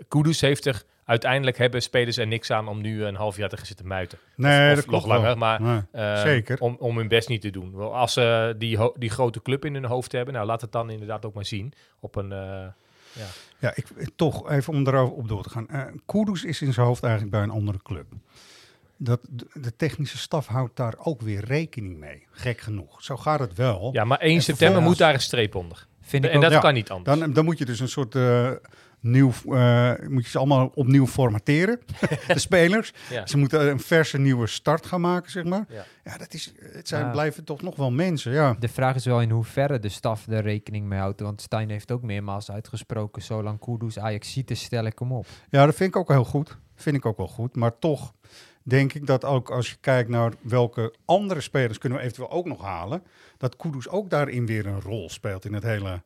Kudus heeft er uiteindelijk hebben spelers er niks aan om nu een half jaar te gaan zitten muiten. Nee, of dat nog wel. langer, maar Nee, eh, zeker. Om, om hun best niet te doen. Wel, Als ze die, die grote club in hun hoofd hebben, nou laat het dan inderdaad ook maar zien. Op een, ja. Ja, ik, toch even om erover op door te gaan. Eh Kudus is in zijn hoofd eigenlijk bij een andere club. Dat, de, technische staf houdt daar ook weer rekening mee. Gek genoeg. Zo gaat het wel. ja, maar 1 En september moet daar een streep onder. Vind ik en dat Ja, kan niet anders. Dan, dan moet je dus een soort eh, nieuw, eh, moet je ze allemaal opnieuw formateren, <laughs> de spelers. <laughs> Ja. Ze moeten een verse nieuwe start gaan maken, zeg maar. Ja. Ja, dat is, het zijn, Ja. blijven toch nog wel mensen, ja. De vraag is wel in hoeverre de staf er rekening mee houdt, want Stijn heeft ook meermaals uitgesproken, zolang Kudus Ajax ziet, stel ik hem op. Ja, dat vind ik ook heel goed. Vind ik ook wel goed. Maar toch denk ik dat ook als je kijkt naar welke andere spelers kunnen we eventueel ook nog halen, dat Kudus ook daarin weer een rol speelt in het hele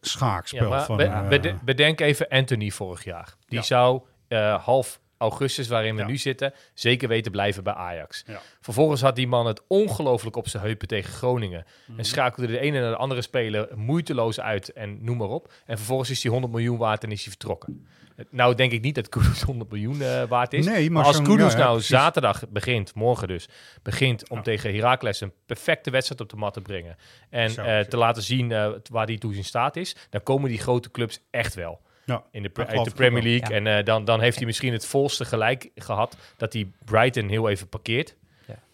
schaakspel. Ja, van, be- eh, bede- bedenk even Anthony vorig jaar. Die Ja. zou eh, half augustus, waarin we Ja. nu zitten, zeker weten blijven bij Ajax. Ja. Vervolgens had die man het ongelooflijk op zijn heupen tegen Groningen. Mhm. En schakelde de ene naar de andere speler moeiteloos uit en noem maar op. En vervolgens is hij 100 miljoen waard en is hij vertrokken. Nou denk ik niet dat Kudus <laughs> 100 miljoen eh, waard is. Nee, maar maar als Kudus ja, nou precies. zaterdag begint, morgen dus, begint om Ja. tegen Heracles een perfecte wedstrijd op de mat te brengen. En Zo, eh, zo. te laten zien eh, waar hij toe in staat is, dan komen die grote clubs echt wel. Ja, in de, uit de Premier League. En dan, dan heeft hij misschien het volste gelijk gehad dat hij Brighton heel even parkeert.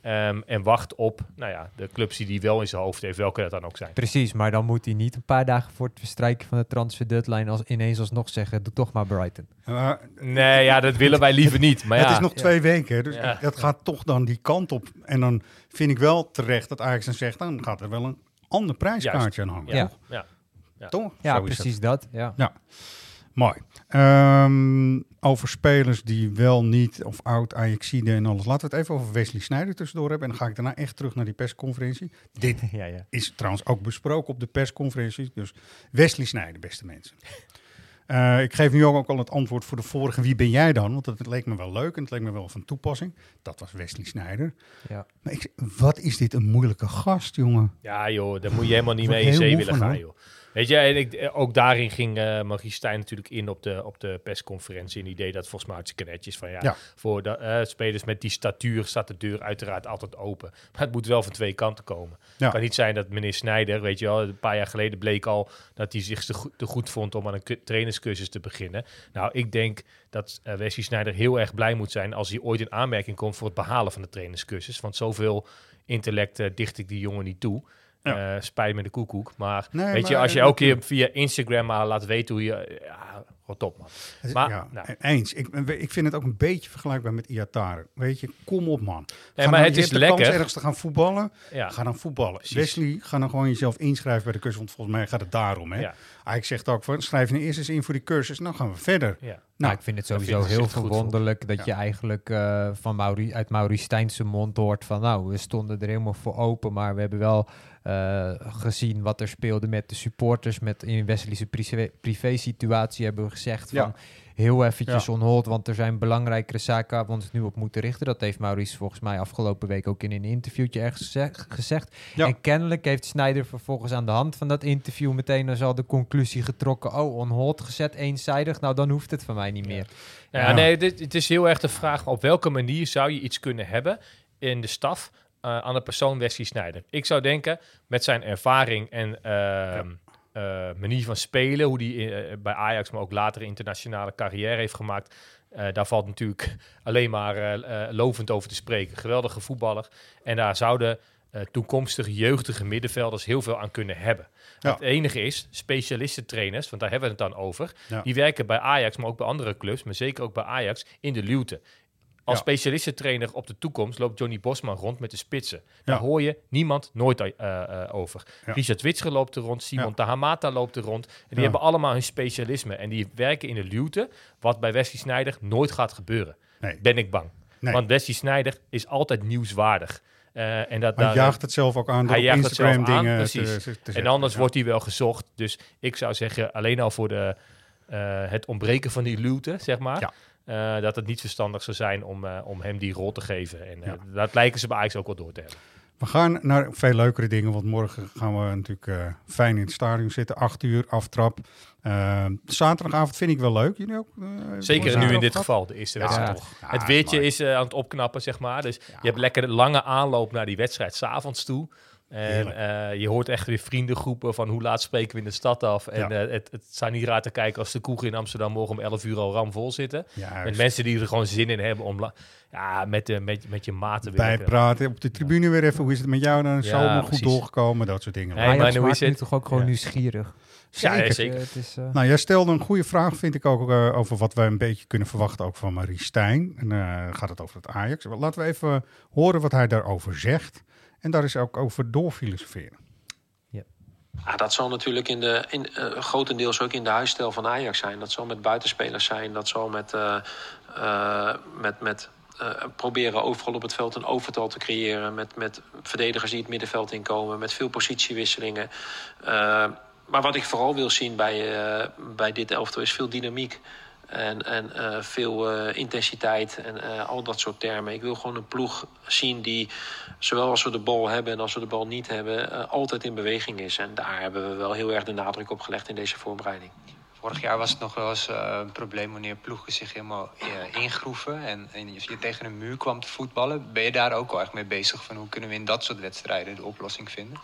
Ehm, en wacht op nou ja, de clubs die hij wel in zijn hoofd heeft, welke dat dan ook zijn. Precies, maar dan moet hij niet een paar dagen voor het verstrijken van de transfer deadline als, ineens alsnog zeggen, doe toch maar Brighton. nee, ja, dat willen wij liever niet. Maar het ja. is nog twee weken, dus dat gaat toch dan die kant op. En dan vind ik wel terecht dat Ajax dan zegt, dan gaat er wel een ander prijskaartje aan hangen. Ja. Ja. ja. Toch? Ja, precies dat. Ja. Mooi. Um, over spelers die wel niet of oud Ajaxide en alles. Laten we het even over Wesley Sneijder tussendoor hebben. En dan ga ik daarna echt terug naar die persconferentie. Dit <laughs> ja, ja. is trouwens ook besproken op de persconferentie. Dus Wesley Sneijder, beste mensen. Uh, ik geef nu ook al het antwoord voor de vorige. Wie ben jij dan? Want het leek me wel leuk en het leek me wel van toepassing. Dat was Wesley Sneijder. Ja. Maar ik, wat is dit een moeilijke gast, jongen? Ja joh, daar moet je helemaal niet mee in zee willen gaan joh. Weet je, en ik, eh, ook daarin ging uh, Marie Stijn natuurlijk in op de, op de persconferentie. En die deed dat volgens mij hartstikke netjes. Van ja, voor de, uh, spelers met die statuur staat de deur uiteraard altijd open. <laughs> Maar het moet wel van twee kanten komen. Het kan niet zijn dat meneer Snijder, weet je wel, een paar jaar geleden bleek al dat hij zich te, te goed vond om aan een trainerscursus te beginnen. Nou, ik denk dat uh, Wesley Snijder heel erg blij moet zijn als hij ooit in aanmerking komt voor het behalen van de trainerscursus. Want zoveel intellect dicht ik die jongen niet toe. Ja. Uh, spijt met de koekoek. Maar weet je, als je elke keer via Instagram maar laat weten hoe je... Ja, wat top, man. Maar, ja, nou. Eens. Ik, ik vind het ook een beetje vergelijkbaar met Iatare. Weet je, kom op, man. Nee, maar het is lekker. Kans ergens te gaan voetballen, ja. ga dan voetballen. Precies. Wesley, ga dan gewoon jezelf inschrijven bij de cursus, want volgens mij gaat het daarom, hè. Ja. ik zegt ook, van, schrijf je eerst eens in voor die cursus, dan gaan we verder. Ja. Nou, ik vind het sowieso heel verwonderlijk dat je eigenlijk uh, van Mauri, uit Maurice Stijnse mond hoort van, nou, we stonden er helemaal voor open, maar we hebben wel uh, gezien wat er speelde met de supporters, met in Wesley's privé-situatie hebben we gezegd van ja. heel eventjes ja. onhold, want er zijn belangrijkere zaken waar we ons nu op moeten richten. Dat heeft Maurice volgens mij afgelopen week ook in een interviewtje ergens gezegd. Ja. En kennelijk heeft Snijder vervolgens aan de hand van dat interview meteen dus al de conclusie getrokken, oh, onhold gezet, eenzijdig, nou dan hoeft het van mij niet meer. Ja, nee, dit, het is heel erg de vraag op welke manier zou je iets kunnen hebben in de staf uh, aan de persoon Wesley Snijder. Ik zou denken, met zijn ervaring en uh, ja. Uh, manier van spelen, hoe hij bij Ajax, maar ook later internationale carrière heeft gemaakt, daar valt natuurlijk <laughs> alleen maar lovend over te spreken. Geweldige voetballer. En daar zouden toekomstige jeugdige middenvelders heel veel aan kunnen hebben. Ja. Het enige is, specialistentrainers, want daar hebben we het dan over, ja. die werken bij Ajax, maar ook bij andere clubs, maar zeker ook bij Ajax, in de luwte. Als ja. specialistentrainer op de toekomst loopt Johnny Bosman rond met de spitsen. Daar ja. hoor je niemand nooit uh, uh, over. Ja. Richard Witscher loopt er rond, Simon ja. Tahamata loopt er rond. En die hebben allemaal hun specialisme. En die werken in de luwte, wat bij Wesley Snijder nooit gaat gebeuren. Nee. Ben ik bang. Nee. Want Wesley Snijder is altijd nieuwswaardig. Uh, en dat hij daar, jaagt het zelf ook aan hij jaagt Instagram het zelf dingen aan, precies. Te, te en anders wordt hij wel gezocht. Dus ik zou zeggen, alleen al voor de, het ontbreken van die luwte, zeg maar... Uh, dat het niet verstandig zou zijn om, uh, om hem die rol te geven. En uh, ja. dat lijken ze bij Ajax ook wel door te hebben. We gaan naar veel leukere dingen, want morgen gaan we natuurlijk fijn in het stadion zitten. Acht uur, aftrap. zaterdagavond vind ik wel leuk. Jullie ook? Zeker nu in dit geval, de eerste wedstrijd. Ja, het weertje is aan het opknappen, zeg maar. Dus je hebt lekker lange aanloop naar die wedstrijd s'avonds toe. En uh, je hoort echt weer vriendengroepen van hoe laat spreken we in de stad af. En ja. uh, het, het zijn niet raar te kijken als de kroegen in Amsterdam morgen om 11 uur al ramvol zitten. Ja, met mensen die er gewoon zin in hebben om ja, met, de, met, met je maten weer. praten op de tribune weer even. Hoe is het met jou dan? Zo ja, goed doorgekomen, dat soort dingen. Nee, maar hoe is het? toch ook gewoon nieuwsgierig? Zeker. Ja, zeker. Het is, uh... Nou, jij stelde een goede vraag, vind ik ook, uh, over wat wij een beetje kunnen verwachten ook van Marie Stijn. En uh, gaat het over het Ajax. Laten we even horen wat hij daarover zegt. En daar is ook over doorfilosoferen. Ja. Ja, dat zal natuurlijk in de, in, uh, grotendeels ook in de huisstijl van Ajax zijn. Dat zal met buitenspelers zijn. Dat zal met, uh, uh, met, met proberen overal op het veld een overtal te creëren. Met, met verdedigers die het middenveld inkomen. Met veel positiewisselingen. maar wat ik vooral wil zien bij, bij dit elftal is veel dynamiek. En, en uh, veel uh, intensiteit en uh, al dat soort termen. Ik wil gewoon een ploeg zien die, zowel als we de bal hebben en als we de bal niet hebben, altijd in beweging is. En daar hebben we wel heel erg de nadruk op gelegd in deze voorbereiding. Vorig jaar was het nog wel eens een probleem wanneer ploegen zich helemaal ingroeven en, en je tegen een muur kwam te voetballen. Ben je daar ook al echt mee bezig van hoe kunnen we in dat soort wedstrijden de oplossing vinden?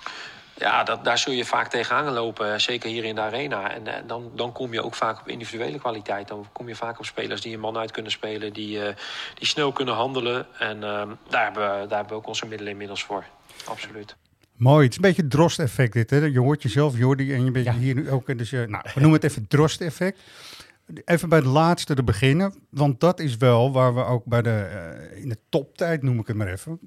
Ja, dat, daar zul je vaak tegenaan lopen, zeker hier in de arena. En, en dan, dan kom je ook vaak op individuele kwaliteit. Dan kom je vaak op spelers die een man uit kunnen spelen, die, die snel kunnen handelen. En ehm, daar, hebben we, daar hebben we ook onze middelen inmiddels voor. Absoluut. Mooi, het is een beetje het Drost-effect dit. Hè? Je hoort jezelf, Jordi, en je bent hier nu ook. Dus, uh, nou, we noemen het even het Drost-effect. Even bij het laatste te beginnen, want dat is wel waar we ook bij de, uh, in de toptijd, noem ik het maar even,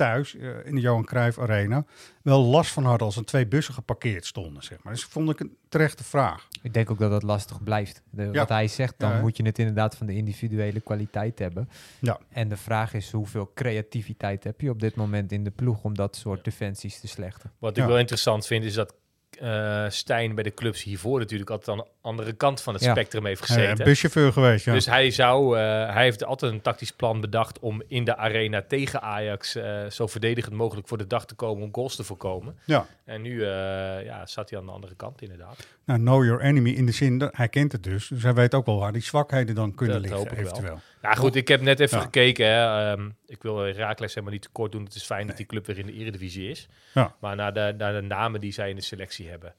thuis uh, in de Johan Cruijff Arena wel last van hadden als er twee bussen geparkeerd stonden. Zeg maar. Dus vond ik een terechte vraag. Ik denk ook dat dat lastig blijft. De, ja. Wat hij zegt, dan ja, moet je het inderdaad van de individuele kwaliteit hebben. Ja. En de vraag is hoeveel creativiteit heb je op dit moment in de ploeg om dat soort defensies te slechten. Wat ik wel interessant vind is dat uh, Stijn bij de clubs hiervoor natuurlijk altijd aan de andere kant van het ja. spectrum heeft gezeten. Ja, buschauffeur geweest, ja. Dus hij zou, uh, hij heeft altijd een tactisch plan bedacht om in de arena tegen Ajax uh, zo verdedigend mogelijk voor de dag te komen om goals te voorkomen. Ja. En nu ja, zat hij aan de andere kant inderdaad. Nou, know your enemy in de zin dat hij kent het dus. Dus hij weet ook wel waar die zwakheden dan kunnen dat liggen eventueel. Wel. Nou goed, ik heb net even ja. gekeken. Hè. Um, ik wil Herakles helemaal niet te kort doen. Het is fijn nee. dat die club weer in de eredivisie is. Ja. Maar naar de, naar de namen die zij in de selectie hebben.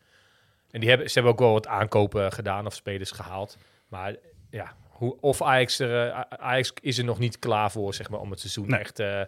En die hebben, ze hebben ook wel wat aankopen gedaan of spelers gehaald. Maar ja, hoe, of Ajax, er, uh, Ajax is er nog niet klaar voor zeg maar, om het seizoen nee. echt uh,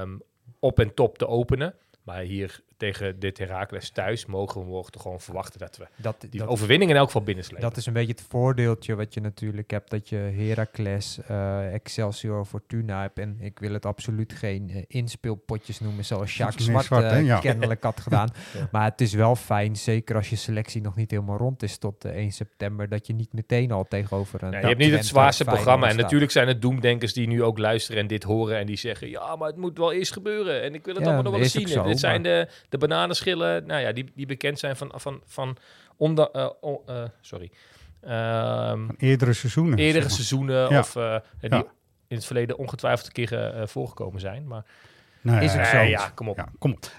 um, op en top te openen. Maar hier tegen dit Heracles thuis mogen we toch gewoon verwachten dat we dat, die dat, overwinning in elk geval binnenslepen. Dat is een beetje het voordeeltje wat je natuurlijk hebt, dat je Heracles, uh, Excelsior, Fortuna hebt. En ik wil het absoluut geen uh, inspeelpotjes noemen zoals Jacques Zwart, Zwart uh, ja. kennelijk had gedaan. <laughs> ja. Maar het is wel fijn, zeker als je selectie nog niet helemaal rond is tot 1 september, dat je niet meteen al tegenover een... Ja, je hebt niet het zwaarste programma. En natuurlijk zijn het doemdenkers die nu ook luisteren en dit horen en die zeggen, ja, maar het moet wel eerst gebeuren. En ik wil het allemaal nog wel eens zien. Zo, dit zijn maar... de de bananenschillen, nou ja, die, die bekend zijn van, van, van onder, uh, oh, uh, sorry. Um, van eerdere seizoenen. Eerdere zeg maar. seizoenen ja. of uh, die ja. in het verleden ongetwijfeld een keer voorgekomen zijn. Maar nou, is het zo? Ja, kom op. Ja, kom op.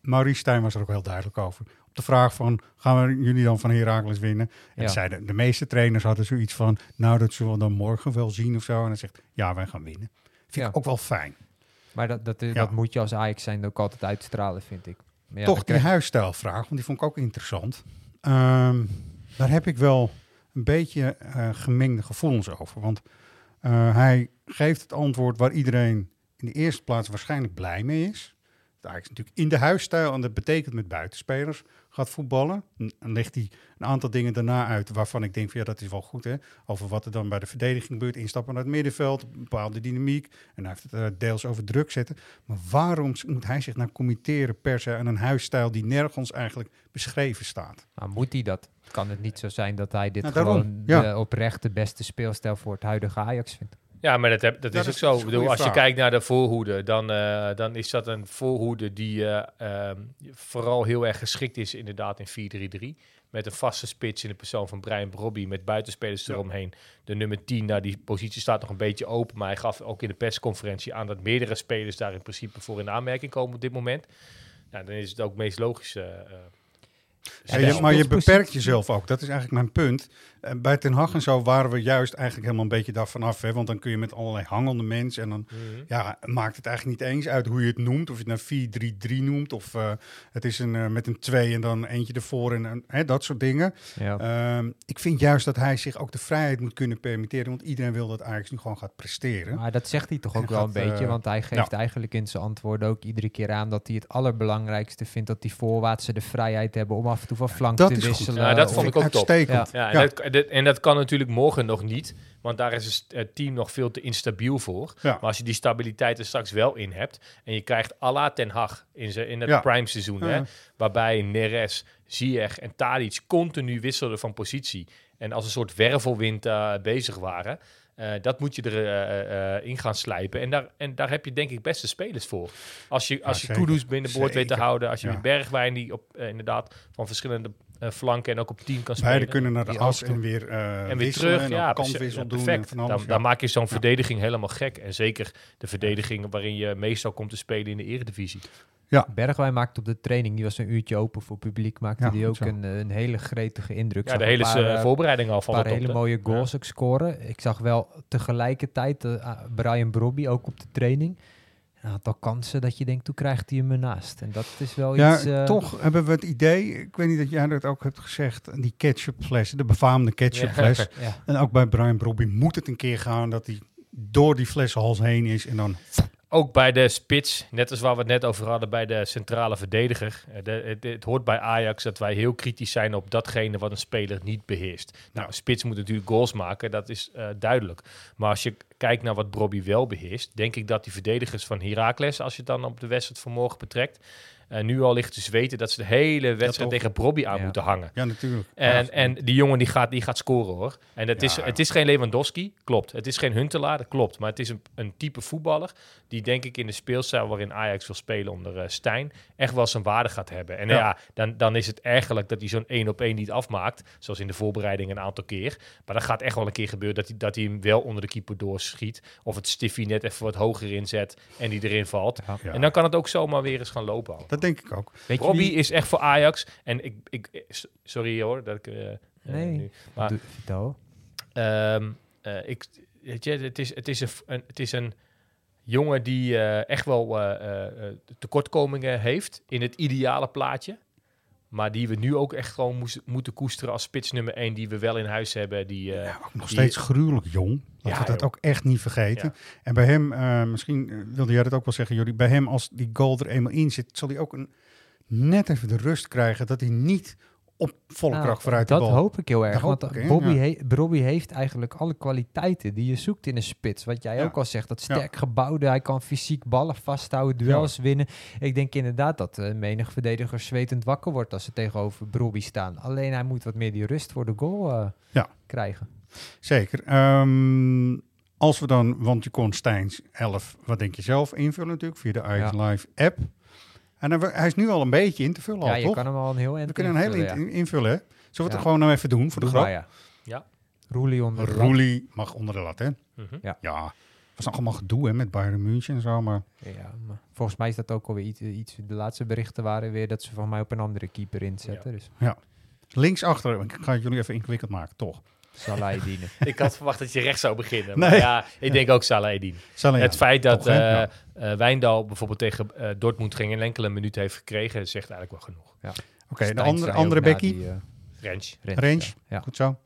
Maurice Stijn was er ook heel duidelijk over. Op de vraag van, gaan we jullie dan van Heracles winnen? En ja. zeiden, de meeste trainers hadden zoiets van, nou dat zullen we dan morgen wel zien of zo. En dan zegt, ja, wij gaan winnen. Vind ik ook wel fijn. Maar dat, dat, ja. dat moet je als Ajax zijn ook altijd uitstralen, vind ik. Ja, Toch die huisstijlvraag, want die vond ik ook interessant. Um, daar heb ik wel een beetje uh, gemengde gevoelens over. Want uh, hij geeft het antwoord waar iedereen in de eerste plaats waarschijnlijk blij mee is. Ajax natuurlijk in de huisstijl, en dat betekent met buitenspelers, gaat voetballen. Dan legt hij een aantal dingen daarna uit waarvan ik denk van ja, dat is wel goed hè. Over wat er dan bij de verdediging gebeurt, instappen naar het middenveld, bepaalde dynamiek. En hij heeft het uh, deels over druk zetten. Maar waarom moet hij zich nou committeren per se aan een huisstijl die nergens eigenlijk beschreven staat? Nou, moet hij dat? Kan het niet zo zijn dat hij dit nou, gewoon ja. de oprecht de beste speelstijl voor het huidige Ajax vindt? Ja, maar dat, heb, dat, dat is ook zo. Ik bedoel, als vraag. je kijkt naar de voorhoede, dan, uh, dan is dat een voorhoede die uh, uh, vooral heel erg geschikt is inderdaad in 4-3-3. Met een vaste spits in de persoon van Brian Brobby, met buitenspelers ja. eromheen. De nummer 10, nou, die positie staat nog een beetje open, maar hij gaf ook in de persconferentie aan dat meerdere spelers daar in principe voor in aanmerking komen op dit moment. Nou, dan is het ook meest logisch uh, ja, je, maar je beperkt jezelf ook. Dat is eigenlijk mijn punt. Uh, bij Ten Hag en zo waren we juist eigenlijk helemaal een beetje daarvan af. Hè? Want dan kun je met allerlei hangende mensen... en dan mm-hmm. ja, maakt het eigenlijk niet eens uit hoe je het noemt. Of je het nou 4-3-3 noemt. Of uh, het is een, uh, met een 2 en dan eentje ervoor. En hè, dat soort dingen. Ja. Uh, ik vind juist dat hij zich ook de vrijheid moet kunnen permitteren. Want iedereen wil dat Ajax nu gewoon gaat presteren. Maar dat zegt hij toch ook en wel gaat, een beetje. Want hij geeft ja. eigenlijk in zijn antwoorden ook iedere keer aan... dat hij het allerbelangrijkste vindt dat die voorwaartsen de vrijheid hebben... om af en toe van flank dat te is wisselen. Ja, dat vond ik ook uitstekend. top. Ja, ja, en, dat, en dat kan natuurlijk morgen nog niet, want daar is het team nog veel te instabiel voor. Ja. Maar als je die stabiliteit er straks wel in hebt en je krijgt Ala Ten Hag in, ze, in het ja. prime seizoen, hè, waarbij Neres, Ziyech en Tadic continu wisselden van positie en als een soort wervelwind uh, bezig waren. Uh, dat moet je erin uh, uh, gaan slijpen. En daar, en daar heb je denk ik beste spelers voor. Als je, als ja, je Kudus binnenboord weet te houden. Als je ja. Bergwijn die op, inderdaad van verschillende flanken en ook op 10 kan spelen. Beide kunnen naar de as en weer, en weer terug. En ja, kantwissel doen. Perfect. Dan, dan, maak je zo'n verdediging helemaal gek. En zeker de verdediging waarin je meestal komt te spelen in de eredivisie. Ja. Bergwijn maakte op de training, die was een uurtje open voor publiek, maakte ja, die ook een, een, hele gretige indruk. Ja, de hele paar, uh, voorbereiding al van Een paar hele mooie goals ja. ook scoren. Ik zag wel tegelijkertijd uh, Brian Brobby ook op de training. Een aantal kansen dat je denkt, toen krijgt hij hem ernaast. En dat is wel ja, iets... Uh, toch hebben we het idee, ik weet niet dat jij dat ook hebt gezegd, die ketchupfles, de befaamde ketchupfles. Ja. <laughs> ja. En ook bij Brian Brobby moet het een keer gaan dat hij door die fleshals heen is en dan ook bij de spits, net als waar we het net over hadden bij de centrale verdediger. Eh, de, het, het, hoort bij Ajax dat wij heel kritisch zijn op datgene wat een speler niet beheerst. Nou, een spits moet natuurlijk goals maken, dat is uh, duidelijk. Maar als je kijkt naar wat Bobby wel beheerst, denk ik dat die verdedigers van Heracles, als je het dan op de wedstrijd van morgen betrekt, uh, nu al ligt te zweten dat ze de hele wedstrijd tegen Bobby aan ja. moeten hangen. Ja, natuurlijk. En, ja, en die jongen die gaat, die gaat scoren hoor. En het, is, het is geen Lewandowski, klopt. Het is geen Huntelaar, dat klopt. Maar het is een, een type voetballer die denk ik in de speelstijl waarin Ajax wil spelen onder uh, Stijn echt wel zijn waarde gaat hebben. En ja, dan, dan is het ergerlijk dat hij zo'n één op één niet afmaakt. Zoals in de voorbereiding een aantal keer. Maar dat gaat echt wel een keer gebeuren dat hij, dat hij hem wel onder de keeper doorschiet. Of het stiffie net even wat hoger inzet en die erin valt. En dan kan het ook zomaar weer eens gaan lopen. Al. Dat denk ik ook. Weet Robbie wie... is echt voor Ajax. En ik, ik sorry hoor dat ik. Uh, nee, nu, maar. Um, uh, ik, weet je, het is, het is een, een het is een jongen die uh, echt wel tekortkomingen heeft in het ideale plaatje. Maar die we nu ook echt gewoon moest, moeten koesteren als spits nummer 1, die we wel in huis hebben. Die, ja, ook nog die, steeds gruwelijk jong. Laten ja, we dat joh. ook echt niet vergeten. Ja. En bij hem, uh, misschien wilde jij dat ook wel zeggen, Jordi. Bij hem, als die goal er eenmaal in zit, zal hij ook een, net even de rust krijgen dat hij niet op volle nou, kracht vooruit dat de bal. hoop ik heel erg. Dat want ik? Bobby, he- Bobby heeft eigenlijk alle kwaliteiten die je zoekt in een spits. Wat jij ook al zegt, dat sterk gebouwde. Hij kan fysiek ballen vasthouden, duels winnen. Ik denk inderdaad dat eh, menig verdediger zwetend wakker wordt als ze tegenover Bobby staan. Alleen hij moet wat meer die rust voor de goal Ja. krijgen. Zeker. Ehm, als we dan, want je kon Stijns 11, wat denk je zelf, invullen natuurlijk via de Ajax Ja. Live app. En dan, hij is nu al een beetje in te vullen Ja, al, je toch? kan hem al een heel eind We kunnen een hele invullen, in- invullen, hè? Zullen we het Ja. er gewoon nou even doen voor de grap? ja. Ja. Roelie onder de lat. Roelie mag onder de lat, hè? Mhm. Ja. Ja. was nog allemaal gedoe, hè, met Bayern München en zo, maar... Ja, maar volgens mij is dat ook alweer iets, iets. De laatste berichten waren weer dat ze van mij op een andere keeper inzetten. Dus Ja. Linksachter, ik ga het jullie even ingewikkeld maken, toch? Salah dienen. <laughs> Ik had verwacht dat je recht zou beginnen. Nee. Maar ja, ik denk ook Salah Eddin. Salah, Het ja. feit dat Toch, eh eh, Wijndal bijvoorbeeld tegen eh, Dortmund geen enkele minuut heeft gekregen, zegt eigenlijk wel genoeg. Ja. Oké, de andere, andere Becky? Rens, Range, ja. Goed zo.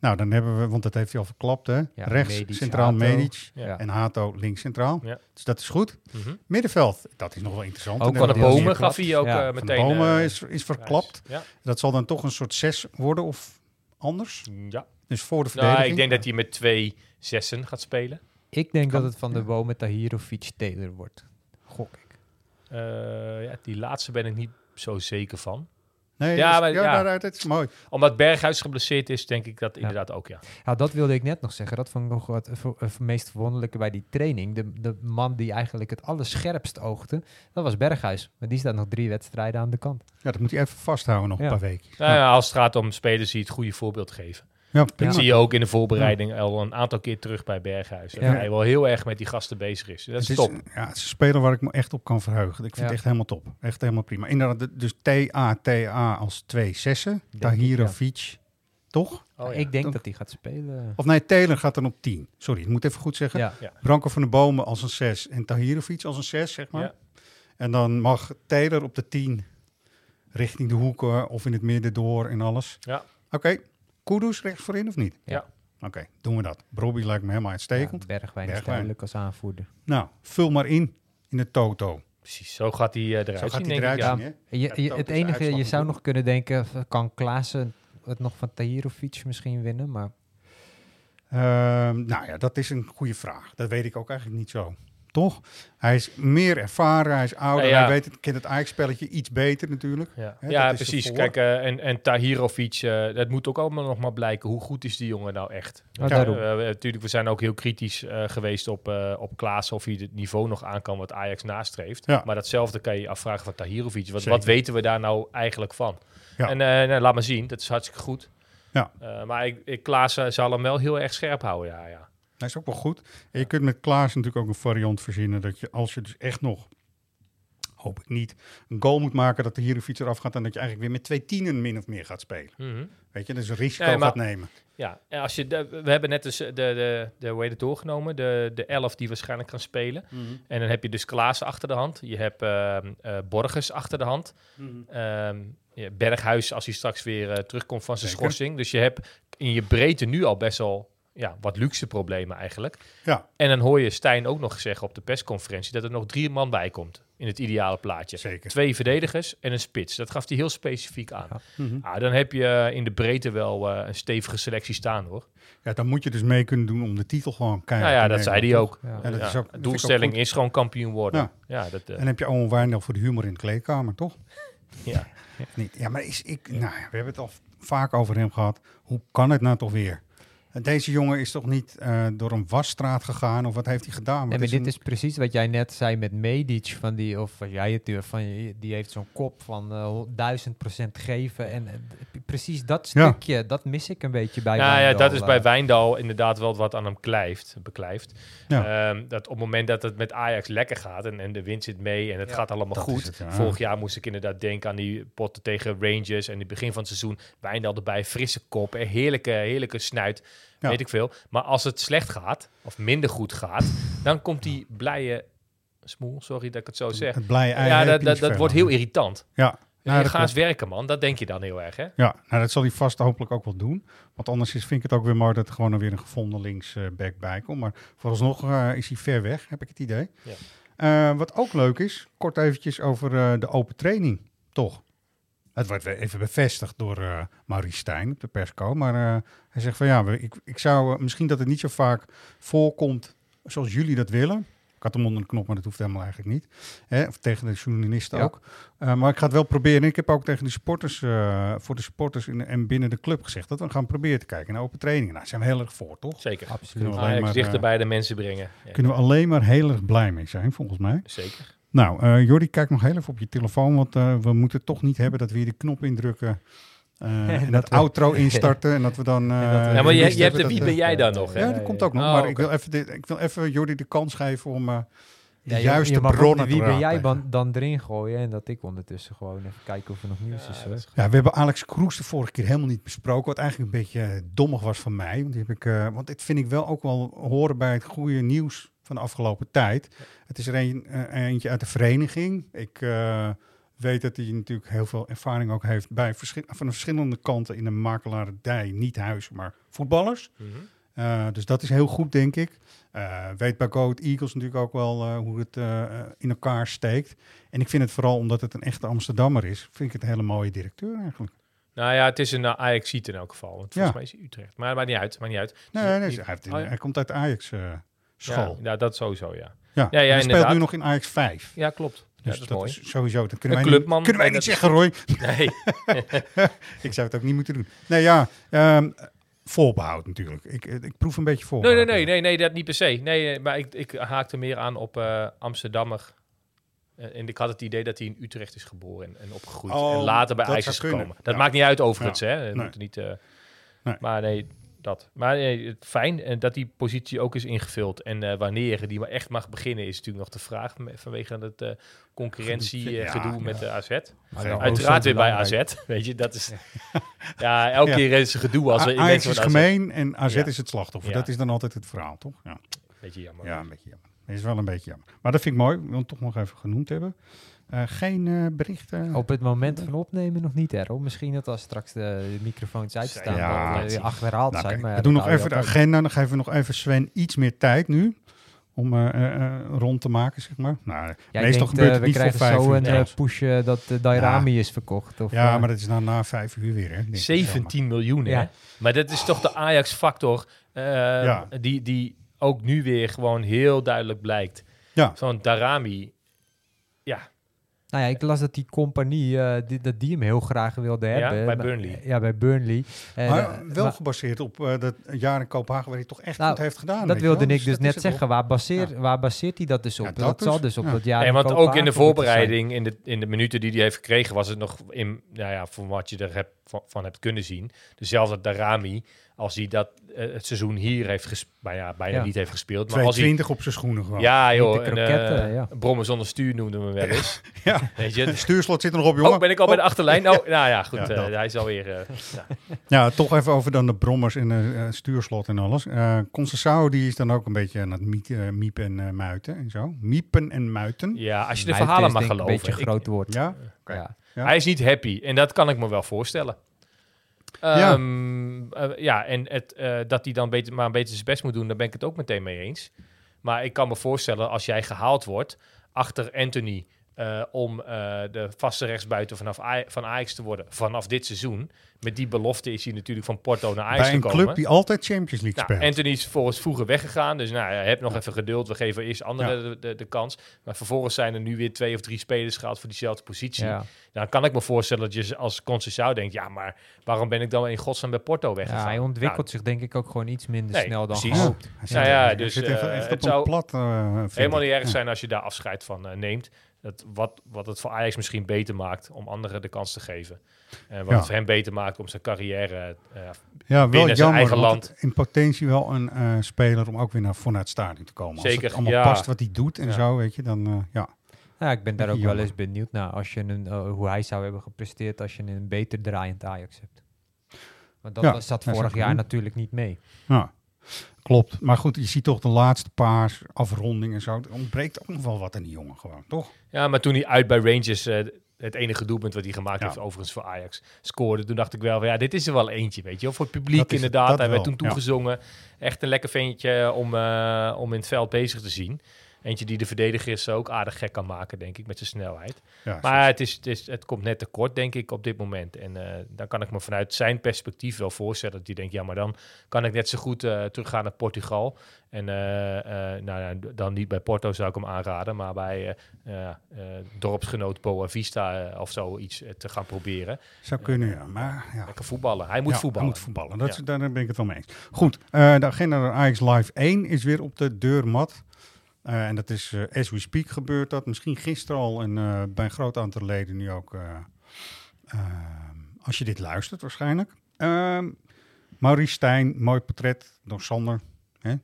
Nou, dan hebben we, want dat heeft hij al verklapt, hè? Ja, Rechts, Medic, centraal Hato. Medic Ja. en Hato links centraal. Ja. Dus dat is goed. Mhm. Middenveld, dat is nog wel interessant. Ook En Van de bomen gaf hij ook Ja, eh, Van meteen... de bomen is, is verklapt. Ja. Dat zal dan toch een soort zes worden of anders. ja. Dus voor de Nou, verdediging. ik denk dat hij met twee zessen gaat spelen. Ik denk Kan. dat het van de bomen Tahirovic Taylor wordt. Gok ik. Eh, ja, die laatste ben ik niet zo zeker van. Nee, Ja, dus- maar- ja, ja. daar- dat is mooi. Omdat Berghuis geblesseerd is, denk ik dat inderdaad ook, ja. Ja, dat wilde ik net nog zeggen. Dat vond ik nog wat het het meest verwonderlijke bij die training. De, de man die eigenlijk het allerscherpst oogde, dat was Berghuis. Maar die staat nog drie wedstrijden aan de kant. Ja, dat moet hij even vasthouden nog Ja. een paar weken. Nou ja, als het gaat om spelers die het goede voorbeeld geven. Ja, Dat zie je ook in de voorbereiding al een aantal keer terug bij Berghuis. Dat Ja. hij wel heel erg met die gasten bezig is. Dat is, Het is, top. ja, het is een speler waar ik me echt op kan verheugen. Ik vind Ja. het echt helemaal top. Echt helemaal prima. Inderdaad, de- dus TA, TA als twee zessen. Tahirovic, toch? Oh, ja. ik denk Toch? dat hij gaat spelen. Of nee, Taylor gaat dan op 10. Sorry, ik moet even goed zeggen. Ja. Ja. Branko van de Bomen als een 6 en Tahirovic als een 6, zeg maar. Ja. En dan mag Taylor op de 10 richting de hoeken of in het midden door en alles. Ja. Oké, Kudus rechts voorin of niet? Ja. Oké, doen we dat. Brobby lijkt me helemaal uitstekend. Ja, Bergwijn is duidelijk als aanvoerder. Nou, vul maar in in de toto. Precies, zo gaat hij eh, eruit Zo gaat zien, eruit Ja. zien, hè? Je, het enige, je zou nog kunnen denken, kan Klaassen het nog van Tahirovic misschien winnen? Maar Ehm, nou ja, dat is een goede vraag. Dat weet ik ook eigenlijk niet zo. Toch? Hij is meer ervaren, hij is ouder, Ja, ja. hij weet het, kent het Ajax-spelletje iets beter natuurlijk. Ja, Hè, ja dat is precies. Kijk, eh, en, en Tahirovic, eh, dat moet ook allemaal nog maar blijken. Hoe goed is die jongen nou echt? Ja, Eh, we- natuurlijk, we zijn ook heel kritisch eh, geweest op, eh op Klaas of hij het niveau nog aan kan wat Ajax nastreeft. Ja. Maar datzelfde kan je je afvragen van Tahirovic. Wat, Zeker. wat weten we daar nou eigenlijk van? Ja. En eh, nou, laat maar zien, dat is hartstikke goed. Ja. Eh, maar ik, ik, Klaas zal hem wel heel erg scherp houden, ja. ja. Dat is ook wel goed. En je kunt met Klaas natuurlijk ook een variant verzinnen dat je, als je dus echt nog hoop ik niet, een goal moet maken dat de Heerenveen eraf gaat en dat je eigenlijk weer met twee tienen min of meer gaat spelen. Mhm. Weet je, dus een risico maar- gaat nemen. Ja, en als je de, we hebben net dus de, de, de, hoe heet het doorgenomen, de, de elf die waarschijnlijk kan spelen. Mhm. En dan heb je dus Klaassen achter de hand. Je hebt ehm, eh, Borgers achter de hand. Ehm, ja, Berghuis als hij straks weer eh, terugkomt van zijn Zeker. schorsing. Dus je hebt in je breedte nu al best wel ja, wat luxe problemen eigenlijk. Ja. En dan hoor je Stijn ook nog zeggen op de persconferentie dat er nog drie man bij komt in het ideale plaatje. Zeker. Twee verdedigers en een spits. Dat gaf hij heel specifiek aan. Mhm. Ah, dan heb je in de breedte wel eh, een stevige selectie staan hoor. Ja, dan moet je dus mee kunnen doen om de titel gewoon keihard Nou ja, dat zei hij ook. Ja, dat Ja, is ook, ook doelstelling is gewoon kampioen worden. Ja. Ja, dat, eh, En heb je Owen Wijndal voor de humor in de kleedkamer, toch? <laughs> Ja. Niet. Ja, maar is ik, nou, ja, we hebben het al vaak over hem gehad. Hoe kan het nou toch weer? Deze jongen is toch niet eh, door een wasstraat gegaan of wat heeft hij gedaan? Nee, dit een- is precies wat jij net zei met Medic, van die, of wat jij het duur, van die heeft zo'n kop van eh, duizend procent geven. En eh, precies dat Ja. stukje, dat mis ik een beetje bij Nou ja, dat is bij Wijndal inderdaad wel wat aan hem kijft, beklijft. Ja. Ehm, dat op het moment dat het met Ajax lekker gaat en, en de wind zit mee en het Ja, gaat allemaal goed. het, ja. Vorig jaar moest ik inderdaad denken aan die potten tegen Rangers en het begin van het seizoen. Wijndal erbij, frisse kop, heerlijke, heerlijke snuit, Ja. weet ik veel. Maar als het slecht gaat, of minder goed gaat, dan komt die blije smoel, sorry dat ik het zo zeg. Het blije ei ja, dat, dat, wordt heel irritant. Ja, Ja, nou, dat gaat eens werken, man. Dat denk je dan heel erg, hè? Ja, nou, dat zal hij vast hopelijk ook wel doen. Want anders is, vind ik het ook weer mooi dat er gewoon weer een gevonden linksback bij komt. Maar vooralsnog eh, is hij ver weg, heb ik het idee. Ja. Eh, wat ook leuk is, kort eventjes over eh, de open training, toch? Het wordt weer even bevestigd door eh Maurice Stijn op de persco. Maar eh, hij zegt van ja, ik, ik zou eh, misschien dat het niet zo vaak voorkomt zoals jullie dat willen. Ik had hem onder de knop, maar dat hoeft helemaal eigenlijk niet. Hè? Of tegen de journalisten Ja. ook. Maar ik ga het wel proberen. Ik heb ook tegen de supporters, voor de supporters in, en binnen de club gezegd dat we gaan proberen te kijken naar open trainingen. Nou, daar zijn we heel erg voor, toch? Zeker. Absoluut. Kunnen we alleen maar, dichter bij de mensen brengen. Ja, Kunnen we alleen maar heel erg blij mee zijn, volgens mij. zeker. Nou, eh Jordi, kijk nog heel even op je telefoon, want eh, we moeten toch niet hebben dat we hier de knop indrukken eh, <laughs> en dat dat we- outro instarten en dat we dan... <laughs> eh, Ja, maar je, je hebt de wie ben jij dan nog, hè? Ja, dat komt ook nog, Oh, maar ik, wil even dit, ik wil even Jordi de kans geven om eh, de Ja, juiste bronnen de Wie te ben jij dan, dan erin gooien en dat ik ondertussen gewoon even kijken of er nog nieuws is. hoor. Ja, we hebben Alex Kroes de vorige keer helemaal niet besproken. Wat eigenlijk een beetje dommig was van mij. Want, die heb ik, eh, want dit vind ik wel ook wel horen bij het goede nieuws van de afgelopen tijd. Het is er een, eh, eentje uit de vereniging. Ik eh, weet dat hij natuurlijk heel veel ervaring ook heeft bij verschi- van de verschillende kanten in de makelaardij. Niet huizen, maar voetballers. Mhm. Eh, dus dat is heel goed, denk ik. Weet bij Go Ahead Eagles natuurlijk ook wel hoe het in elkaar steekt. En ik vind het vooral omdat het een echte Amsterdammer is, vind ik het een hele mooie directeur eigenlijk. Nou ja, het is een ajax ziet in elk geval. Want volgens Ja. mij is hij Utrecht. Maar maakt niet uit, maakt niet uit. Nee, nee, die- hij, heeft, oh ja. hij komt uit Ajax eh, school. Ja, ja, dat sowieso, ja. Ja, Ja, speelt nu nog in Ajax 5. Ja, klopt. Ja, Dus dat is dat mooi. is sowieso. Dat kunnen Een wij clubman. niet, kunnen wij niet zeggen, Roy. Nee. <laughs> ik zou het ook niet moeten doen. Nee, ja, ehm, voorbehoud natuurlijk. Ik, ik proef een beetje Nee, voorbehoud. nee, nee, nee, nee, dat niet per se. Nee, eh, maar ik, ik haakte meer aan op eh, Amsterdammer. Eh, en ik had het idee dat hij in Utrecht is geboren en, en opgegroeid. Oh, en later bij zou is gekomen. Dat Ja. maakt niet uit overigens, Ja. hè. Nee. moeten niet... eh, Nee. Maar nee, dat. Maar het- fijn en dat die positie ook is ingevuld. En eh, wanneer die maar echt mag beginnen is natuurlijk nog de vraag. Vanwege het eh concurrentie Gedoe. eh, Ja, gedoe ja. met de AZ. Maar Uiteraard weer bij AZ. <laughs> Weet je, dat is... ja, <laughs> elke Ja. keer is het gedoe als we A- in Ajax mensen is AZ. gemeen en AZ Ja. is het slachtoffer. Ja. Dat is dan altijd het verhaal, toch? Ja, Beetje jammer. ja een beetje jammer. Is wel een beetje jammer. Maar dat vind ik mooi. Ik wil het toch nog even genoemd hebben. Eh, geen eh, berichten. Op het moment van opnemen nog niet, Errol. Misschien dat als straks de microfoons uitstaan, Ja. dat we weer achterhaald Nou, zijn. kijk, Maar we doen nog even de agenda. Dan geven we nog even Sven iets meer tijd nu. Om eh, rond te maken, zeg maar. Nou, Jij meestal denkt, gebeurt het we niet voor krijgen vijf zo uur. een eh, push dat de Dairami is verkocht. Of, ja, maar dat is dan na vijf uur weer, hè? denk ik. 17 miljoen, hè? Ja. Maar dat is toch de Ajax-factor eh, Ja. die, die ook nu weer gewoon heel duidelijk blijkt. Ja. Zo'n Darami, ja, Nou ja, ik las dat die compagnie, eh, die, dat die hem heel graag wilde Ja, hebben. bij Maar- Burnley. Ja, bij Burnley. En, Maar eh, wel maar- gebaseerd op eh, dat jaar in Kopenhagen waar hij toch echt Nou, goed heeft gedaan. dat wilde ik dus dat net zeggen. Waar, baseer, waar baseert hij dat dus op? Ja, dat dat dus. zal dus op Ja. dat jaar Nee, in want ook in de voorbereiding, in de, in de minuten die hij heeft gekregen, was het nog in, nou ja, voor wat je er hebt, van, van hebt kunnen zien. Dezelfde Darami als hij dat uh, het seizoen hier heeft gespeeld, nou ja, bijna Ja. niet heeft gespeeld. Maar als 22 hij, op zijn schoenen gewoon. Ja, joh. Een, kroketten, eh, ja. Brommen zonder stuur noemden we hem wel eens. <laughs> Ja. Weet je? De stuurslot zit er nog op, jongen. Oh, ben ik al bij de achterlijn? Oh, <laughs> nou ja, goed. Ja, eh, hij is alweer... eh ja. Ja, toch even over dan de brommers en de eh, stuurslot en alles. Eh Concessao die is dan ook een beetje aan het miet, eh, miepen en eh, muiten en zo. Miepen en muiten. Ja, als je de verhalen is mag geloven. Een beetje Ik- groot woord. Ja? Ja. Ja. Hij is niet happy en dat kan ik me wel voorstellen. Ja. Ehm, eh, ja, en het, eh, dat hij dan beter, maar een beetje zijn best moet doen, daar ben ik het ook meteen mee eens. Maar ik kan me voorstellen, als jij gehaald wordt achter Anthony eh, om eh, de vaste rechtsbuiten vanaf van Ajax te worden vanaf dit seizoen. Met die belofte is hij natuurlijk van Porto naar Ajax Bij een gekomen. club die altijd Champions League Nou, speelt. Anthony is volgens vroeger weggegaan. Dus nou, ja, heb nog even geduld. We geven eerst anderen Ja. de, de, de kans. Maar vervolgens zijn er nu weer twee of drie spelers gehaald voor diezelfde positie. Ja. Dan kan ik me voorstellen dat je als Conceição denkt... ja, maar waarom ben ik dan in godsnaam bij Porto weggegaan? Ja, hij ontwikkelt Nou, zich denk ik ook gewoon iets minder Nee, snel dan precies. gehoopt. Hij zit Nou ja, hij dus eh, echt het zou plat. helemaal niet erg Ja. zijn als je daar afscheid van neemt. Dat wat, wat het voor Ajax misschien beter maakt om anderen de kans te geven. En wat Ja. het voor hem beter maakt om zijn carrière uh, Ja, wel binnen zijn jammer. eigen land. In potentie wel een eh, speler om ook weer naar vanuit het stadion te komen. Als Zeker, het allemaal ja. past wat hij doet en Ja. zo, weet je, dan eh, ja. Ja, ik ben daar ook wel eens benieuwd naar als je een, eh, hoe hij zou hebben gepresteerd als je een beter draaiend Ajax hebt. Want dat Ja, was, zat dat vorig jaar natuurlijk niet mee. Ja, klopt. Maar goed, je ziet toch de laatste paar afrondingen en zo. Er ontbreekt ook nog wel wat aan die jongen gewoon, toch? Ja, maar toen hij uit bij Rangers eh, het enige doelpunt wat hij gemaakt Ja. heeft, overigens voor Ajax, scoorde, toen dacht ik wel, van, ja, dit is er wel eentje, weet je wel. Voor het publiek Dat het, inderdaad. dat hij werd toen ja. toegezongen. Echt een lekker ventje om, eh, om in het veld bezig te zien. Eentje die de verdedigers ook aardig gek kan maken, denk ik, met zijn snelheid. Ja, maar het, is, het, is, het komt net tekort, denk ik, op dit moment. En eh, dan kan ik me vanuit zijn perspectief wel voorstellen dat hij denkt, ja, maar dan kan ik net zo goed eh, teruggaan naar Portugal. En eh, nou, dan niet bij Porto zou ik hem aanraden, maar bij dorpsgenoot Boa Vista of zoiets eh, te gaan proberen. Zou kunnen, ja. Maar ja. Lekker voetballen. Hij moet Ja, voetballen. Hij moet voetballen. Dat, Ja. Daar ben ik het wel mee eens. Goed, de agenda naar Ajax Live 1 is weer op de deurmat. Eh, en dat is eh, as we speak gebeurd dat. Misschien gisteren al en eh, bij een groot aantal leden nu ook. als je dit luistert waarschijnlijk. Ehm Maurice Stijn, mooi portret door Sander. Hè?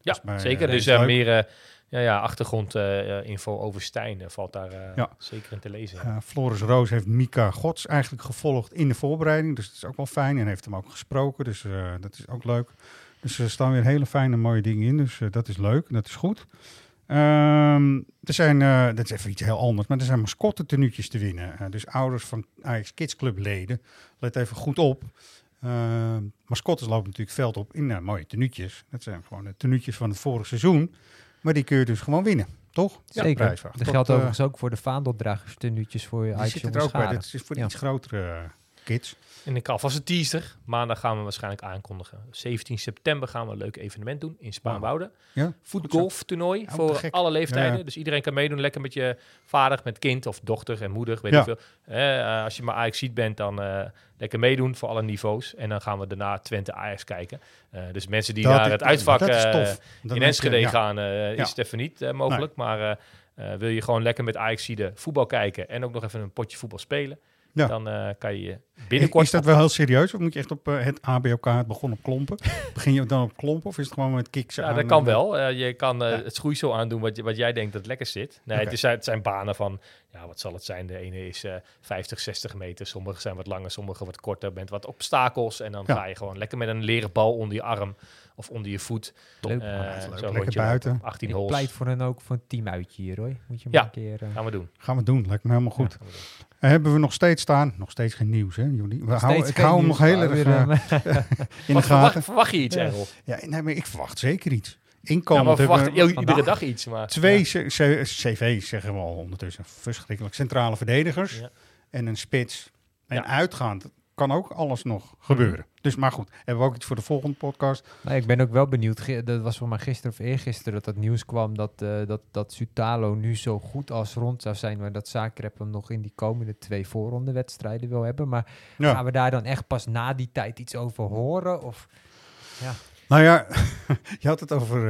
Ja, bij, zeker. Dus meer ja, ja, achtergrondinfo over Stijn valt daar Ja. zeker in te lezen. Floris Roos heeft Mika Gods eigenlijk gevolgd in de voorbereiding. Dus dat is ook wel fijn. En heeft hem ook gesproken. Dus dat is ook leuk. Dus er staan weer hele fijne mooie dingen in. Dus eh, dat is leuk. Dat is goed. Ehm, er zijn, eh, dat is even iets heel anders, maar er zijn mascotte tenuutjes te winnen. Eh, dus ouders van Ajax Kids Club leden, let even goed op. Ehm mascottes lopen natuurlijk veld op in mooie tenuutjes. Dat zijn gewoon de tenuutjes van het vorige seizoen. Maar die kun je dus gewoon winnen, toch? Zeker. Dat geldt overigens ook voor de vaandeldragers, tenuutjes voor je die Ajax zitten er jonge ook bij. Dit is voor de Ja. iets grotere kids. En ik alvast een teaser. Maandag gaan we waarschijnlijk aankondigen. 17 september gaan we een leuk evenement doen in Spaanwouden. Ja, Voetgolf toernooi Ja, voor alle leeftijden. Ja. Dus iedereen kan meedoen. Lekker met je vader, met kind of dochter en moeder. Weet ik veel. Eh, als je maar Ajax ziet bent, dan eh, lekker meedoen voor alle niveaus. En dan gaan we daarna Twente Ajax kijken. Eh, dus mensen die Dat naar is- het uitvak in Enschede gaan, is het even niet mogelijk. Maar wil je gewoon lekker met Ajax voetbal kijken en ook nog even een potje voetbal spelen. Ja. Dan eh, kan je binnenkort... Is dat wel heel serieus? Of moet je echt op eh, het ABOK het begon op klompen? <laughs> Begin je dan op klompen of is het gewoon met kiksen Ja, aan dat kan wel. Eh, je kan het schoeisel aandoen wat, je, wat jij denkt dat lekker zit. Nee, het, is, het zijn banen van, ja, wat zal het zijn? De ene is eh 50, 60 meter. Sommige zijn wat langer, sommige wat korter. Bent wat obstakels. En dan Ja. ga je gewoon lekker met een leren bal onder je arm of onder je voet. Leuk. Leuk. zo'n Lekker rondje buiten. lopen. 18 Ik holes. pleit voor een ook voor een teamuitje hier hoor. Moet je Ja. maar een keer... eh, Gaan we doen. Gaan we doen, lijkt me helemaal goed. Ja, hebben we nog steeds staan? Nog steeds geen nieuws, hè, jullie? We houden, ik hou hem nog heel erg eh, <laughs> <laughs> in de gaten. verwacht je iets, Ja. Errol? Ja, nee, maar ik verwacht zeker iets. Ja, Inkomen. maar verwacht hebben we i- iedere dag iets. Maar, twee Ja. Cv's, zeggen we al ondertussen. Verschrikkelijk. Centrale verdedigers Ja. en een spits. En Ja. uitgaand kan ook alles nog gebeuren. Dus maar goed, hebben we ook iets voor de volgende podcast. Nou, ik ben ook wel benieuwd. Dat was voor mij gisteren of eergisteren dat dat nieuws kwam dat, eh, dat, dat Sutalo nu zo goed als rond zou zijn. Maar dat Zagreb hem nog in die komende twee voorrondewedstrijden wil hebben. Maar Ja. gaan we daar dan echt pas na die tijd iets over horen? Of, ja. Nou ja, <laughs> je had het over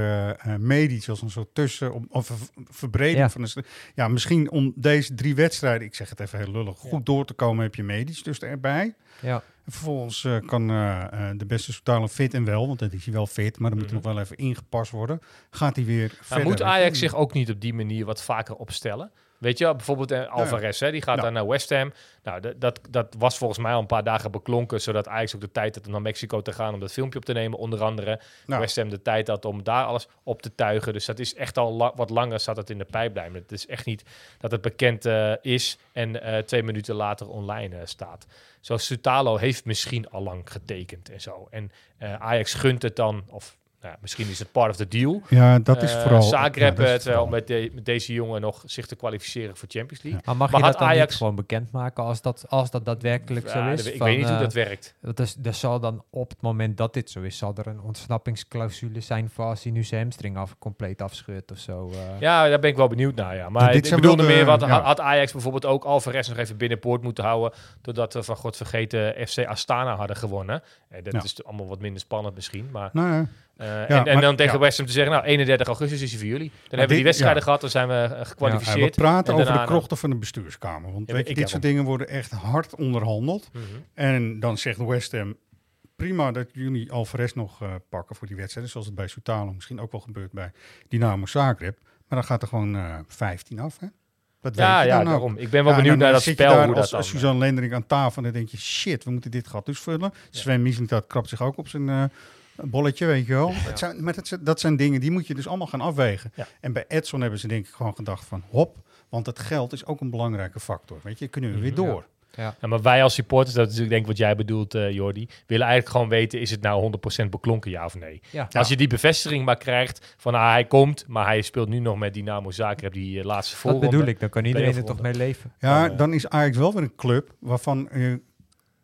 uh, medisch als een soort tussen, of verbreding van de... Ja, misschien om deze drie wedstrijden, ik zeg het even heel lullig, goed door te komen heb je medisch dus erbij. Ja. vervolgens kan de beste Soutalo fit en wel, want dat is hij wel fit, maar dan moet hij mhm. nog wel even ingepast worden. Gaat hij weer maar verder. Moet Ajax zich ook niet op die manier wat vaker opstellen? Weet je, bijvoorbeeld uh, Alvarez, hè, die gaat dan naar West Ham. Nou, dat, dat was volgens mij al een paar dagen beklonken, zodat Ajax ook de tijd had om naar Mexico te gaan om dat filmpje op te nemen, onder andere. West Ham de tijd had om daar alles op te tuigen. Dus dat is echt al wat langer zat het in de pijplijn. Het is echt niet dat het bekend uh, is en uh, twee minuten later online staat. Zoals Sutalo heeft misschien al lang getekend en zo. En Ajax gunt het dan, of nou, misschien is het part of the deal. Ja, dat is uh, vooral... Zagreb ja, het wel met, met, deze jongen nog zich te kwalificeren voor Champions League. Maar mag je dat dan Ajax... gewoon bekendmaken als dat, als dat daadwerkelijk zo is? Ik weet niet hoe dat werkt. Dus, er zal dan op het moment dat dit zo is, zal er een ontsnappingsclausule zijn voor als hij nu zijn hamstring af, compleet afscheurt of zo. Uh. Ja, daar ben ik wel benieuwd naar, ja. Maar ik bedoelde meer, wat had Ajax bijvoorbeeld ook Alvarez nog even binnenpoort moeten houden, doordat we van god vergeten FC Astana hadden gewonnen. En dat is allemaal wat minder spannend misschien, maar... Uh, en, en, dan tegen ja. West Ham te zeggen, nou, 31 augustus is hij voor jullie. Dan hebben we die wedstrijden gehad, dan zijn we uh, gekwalificeerd. Ja, we praten over de krochten van de bestuurskamer. Want weet je, dit soort dingen worden echt hard onderhandeld. Mm -hmm. En dan zegt West Ham, prima dat jullie Alvarez nog uh, pakken voor die wedstrijden. Zoals het bij Soutalo misschien ook wel gebeurt bij Dynamo Zagreb. Maar dan gaat er gewoon 15 af, hè? Dat ja, ja, daarom. Ik ben wel benieuwd naar dat spel. Hoe als, dat als Suzanne Lendering aan tafel en dan denk je, shit, we moeten dit gat dus vullen. Sven Mislintat krapt zich ook op zijn bolletje, weet je wel. Dat, zijn, maar dat, dat, zijn dingen die moet je dus allemaal gaan afwegen. En bij Edson hebben ze denk ik gewoon gedacht van hop, want het geld is ook een belangrijke factor. Weet je, kunnen we weer mhm. door. Ja. ja. maar wij als supporters, dat is natuurlijk denk ik wat jij bedoelt, uh, Jordi, willen eigenlijk gewoon weten, is het nou 100% beklonken, ja of nee? Ja. Als je die bevestiging maar krijgt van ah, hij komt, maar hij speelt nu nog met Dynamo Zagreb die uh, laatste voorronde. Dat bedoel ik, dan kan iedereen er toch mee leven. Ja, dan is Ajax wel weer een club waarvan je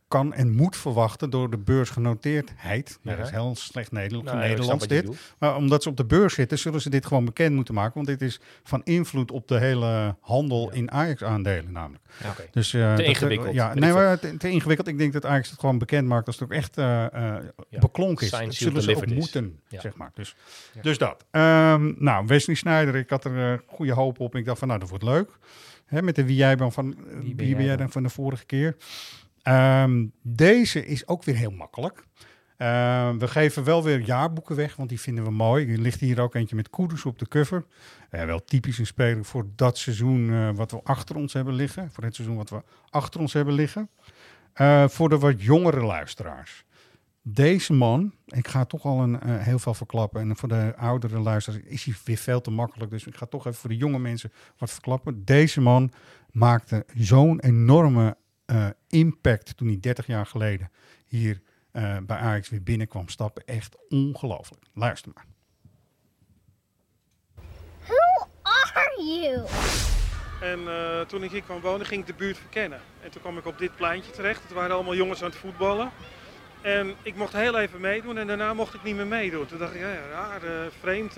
kan en moet verwachten door de beursgenoteerdheid. Ja. Dat is heel slecht nou, Nederlands dit. Maar omdat ze op de beurs zitten, zullen ze dit gewoon bekend moeten maken. Want dit is van invloed op de hele handel in Ajax-aandelen namelijk. Ja, Dus, uh, te ingewikkeld. Ja, nee, maar te, te, ingewikkeld. Ik denk dat Ajax het gewoon bekend maakt als het ook echt uh, uh, beklonken is. Dat zullen ze ook moeten, zeg maar. Dus, dus dat. Um, nou, Wesley Sneijder, ik had er goede hoop op. Ik dacht van, nou, dat wordt leuk. Hè, met de wie jij bent van, ben, wie ben jij dan van de vorige keer. Um, deze is ook weer heel makkelijk. Uh, we geven wel weer jaarboeken weg, want die vinden we mooi. Er ligt hier ook eentje met Koeders op de cover. Uh, wel typisch een speler voor dat seizoen uh, wat we achter ons hebben liggen. Voor het seizoen wat we achter ons hebben liggen. Eh, voor de wat jongere luisteraars. Deze man, ik ga toch al een, heel veel verklappen. En voor de oudere luisteraars is hij weer veel te makkelijk. Dus ik ga toch even voor de jonge mensen wat verklappen. Deze man maakte zo'n enorme uh, impact toen hij 30 jaar geleden hier uh, bij Ajax weer binnenkwam stappen. Echt ongelooflijk. Luister maar. Who are you? En uh, toen ik hier kwam wonen, ging ik de buurt verkennen. En toen kwam ik op dit pleintje terecht. Het waren allemaal jongens aan het voetballen. En ik mocht heel even meedoen en daarna mocht ik niet meer meedoen. Toen dacht ik, ja, raar, vreemd.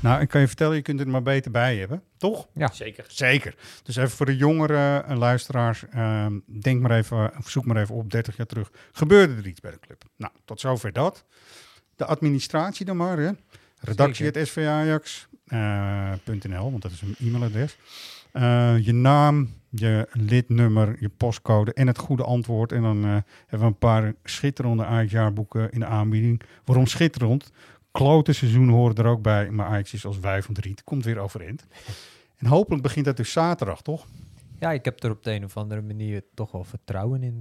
Nou, ik kan je vertellen, je kunt het maar beter bij hebben, toch? Ja, zeker. Zeker. Dus even voor de jongere uh, luisteraars, uh, denk maar even, zoek maar even op, 30 jaar terug. Gebeurde er iets bij de club? Nou, tot zover dat. De administratie dan maar, hè. Redactie.svajax.nl, uh, want dat is een e-mailadres. Uh, je naam, je lidnummer, je postcode en het goede antwoord. En dan uh, hebben we een paar schitterende Ajax-jaarboeken in de aanbieding. Waarom schitterend? Klote seizoen horen er ook bij. Maar Ajax is als wij van riet. Komt weer overeind. En hopelijk begint dat dus zaterdag, toch? Ja, ik heb er op de een of andere manier toch wel vertrouwen in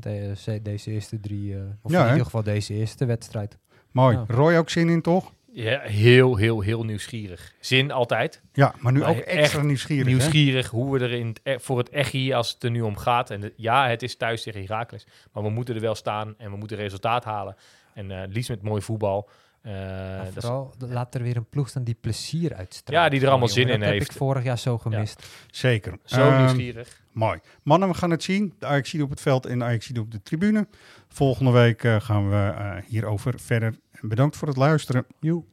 deze eerste drie. Uh, of in ieder geval deze eerste wedstrijd. Mooi. Ja. Roy ook zin in, toch? Ja, heel, heel, heel nieuwsgierig. Zin altijd. Ja, maar nu ook extra nieuwsgierig. Nieuwsgierig hoe we er in het, e- voor het echt hier, als het er nu om gaat. En ja, het is thuis tegen Heracles. Maar we moeten er wel staan en we moeten resultaat halen. En uh, liefst met mooi voetbal. Uh, vooral, laat er weer een ploeg staan die plezier uitstraalt. Ja, die er allemaal zin in heeft. Dat heb ik vorig jaar zo gemist. Zeker. Zo um, nieuwsgierig. Mooi. Mannen, we gaan het zien. De Ajax op het veld en de Ajax op de tribune. Volgende week uh, gaan we uh, hierover verder. Bedankt voor het luisteren. Joe.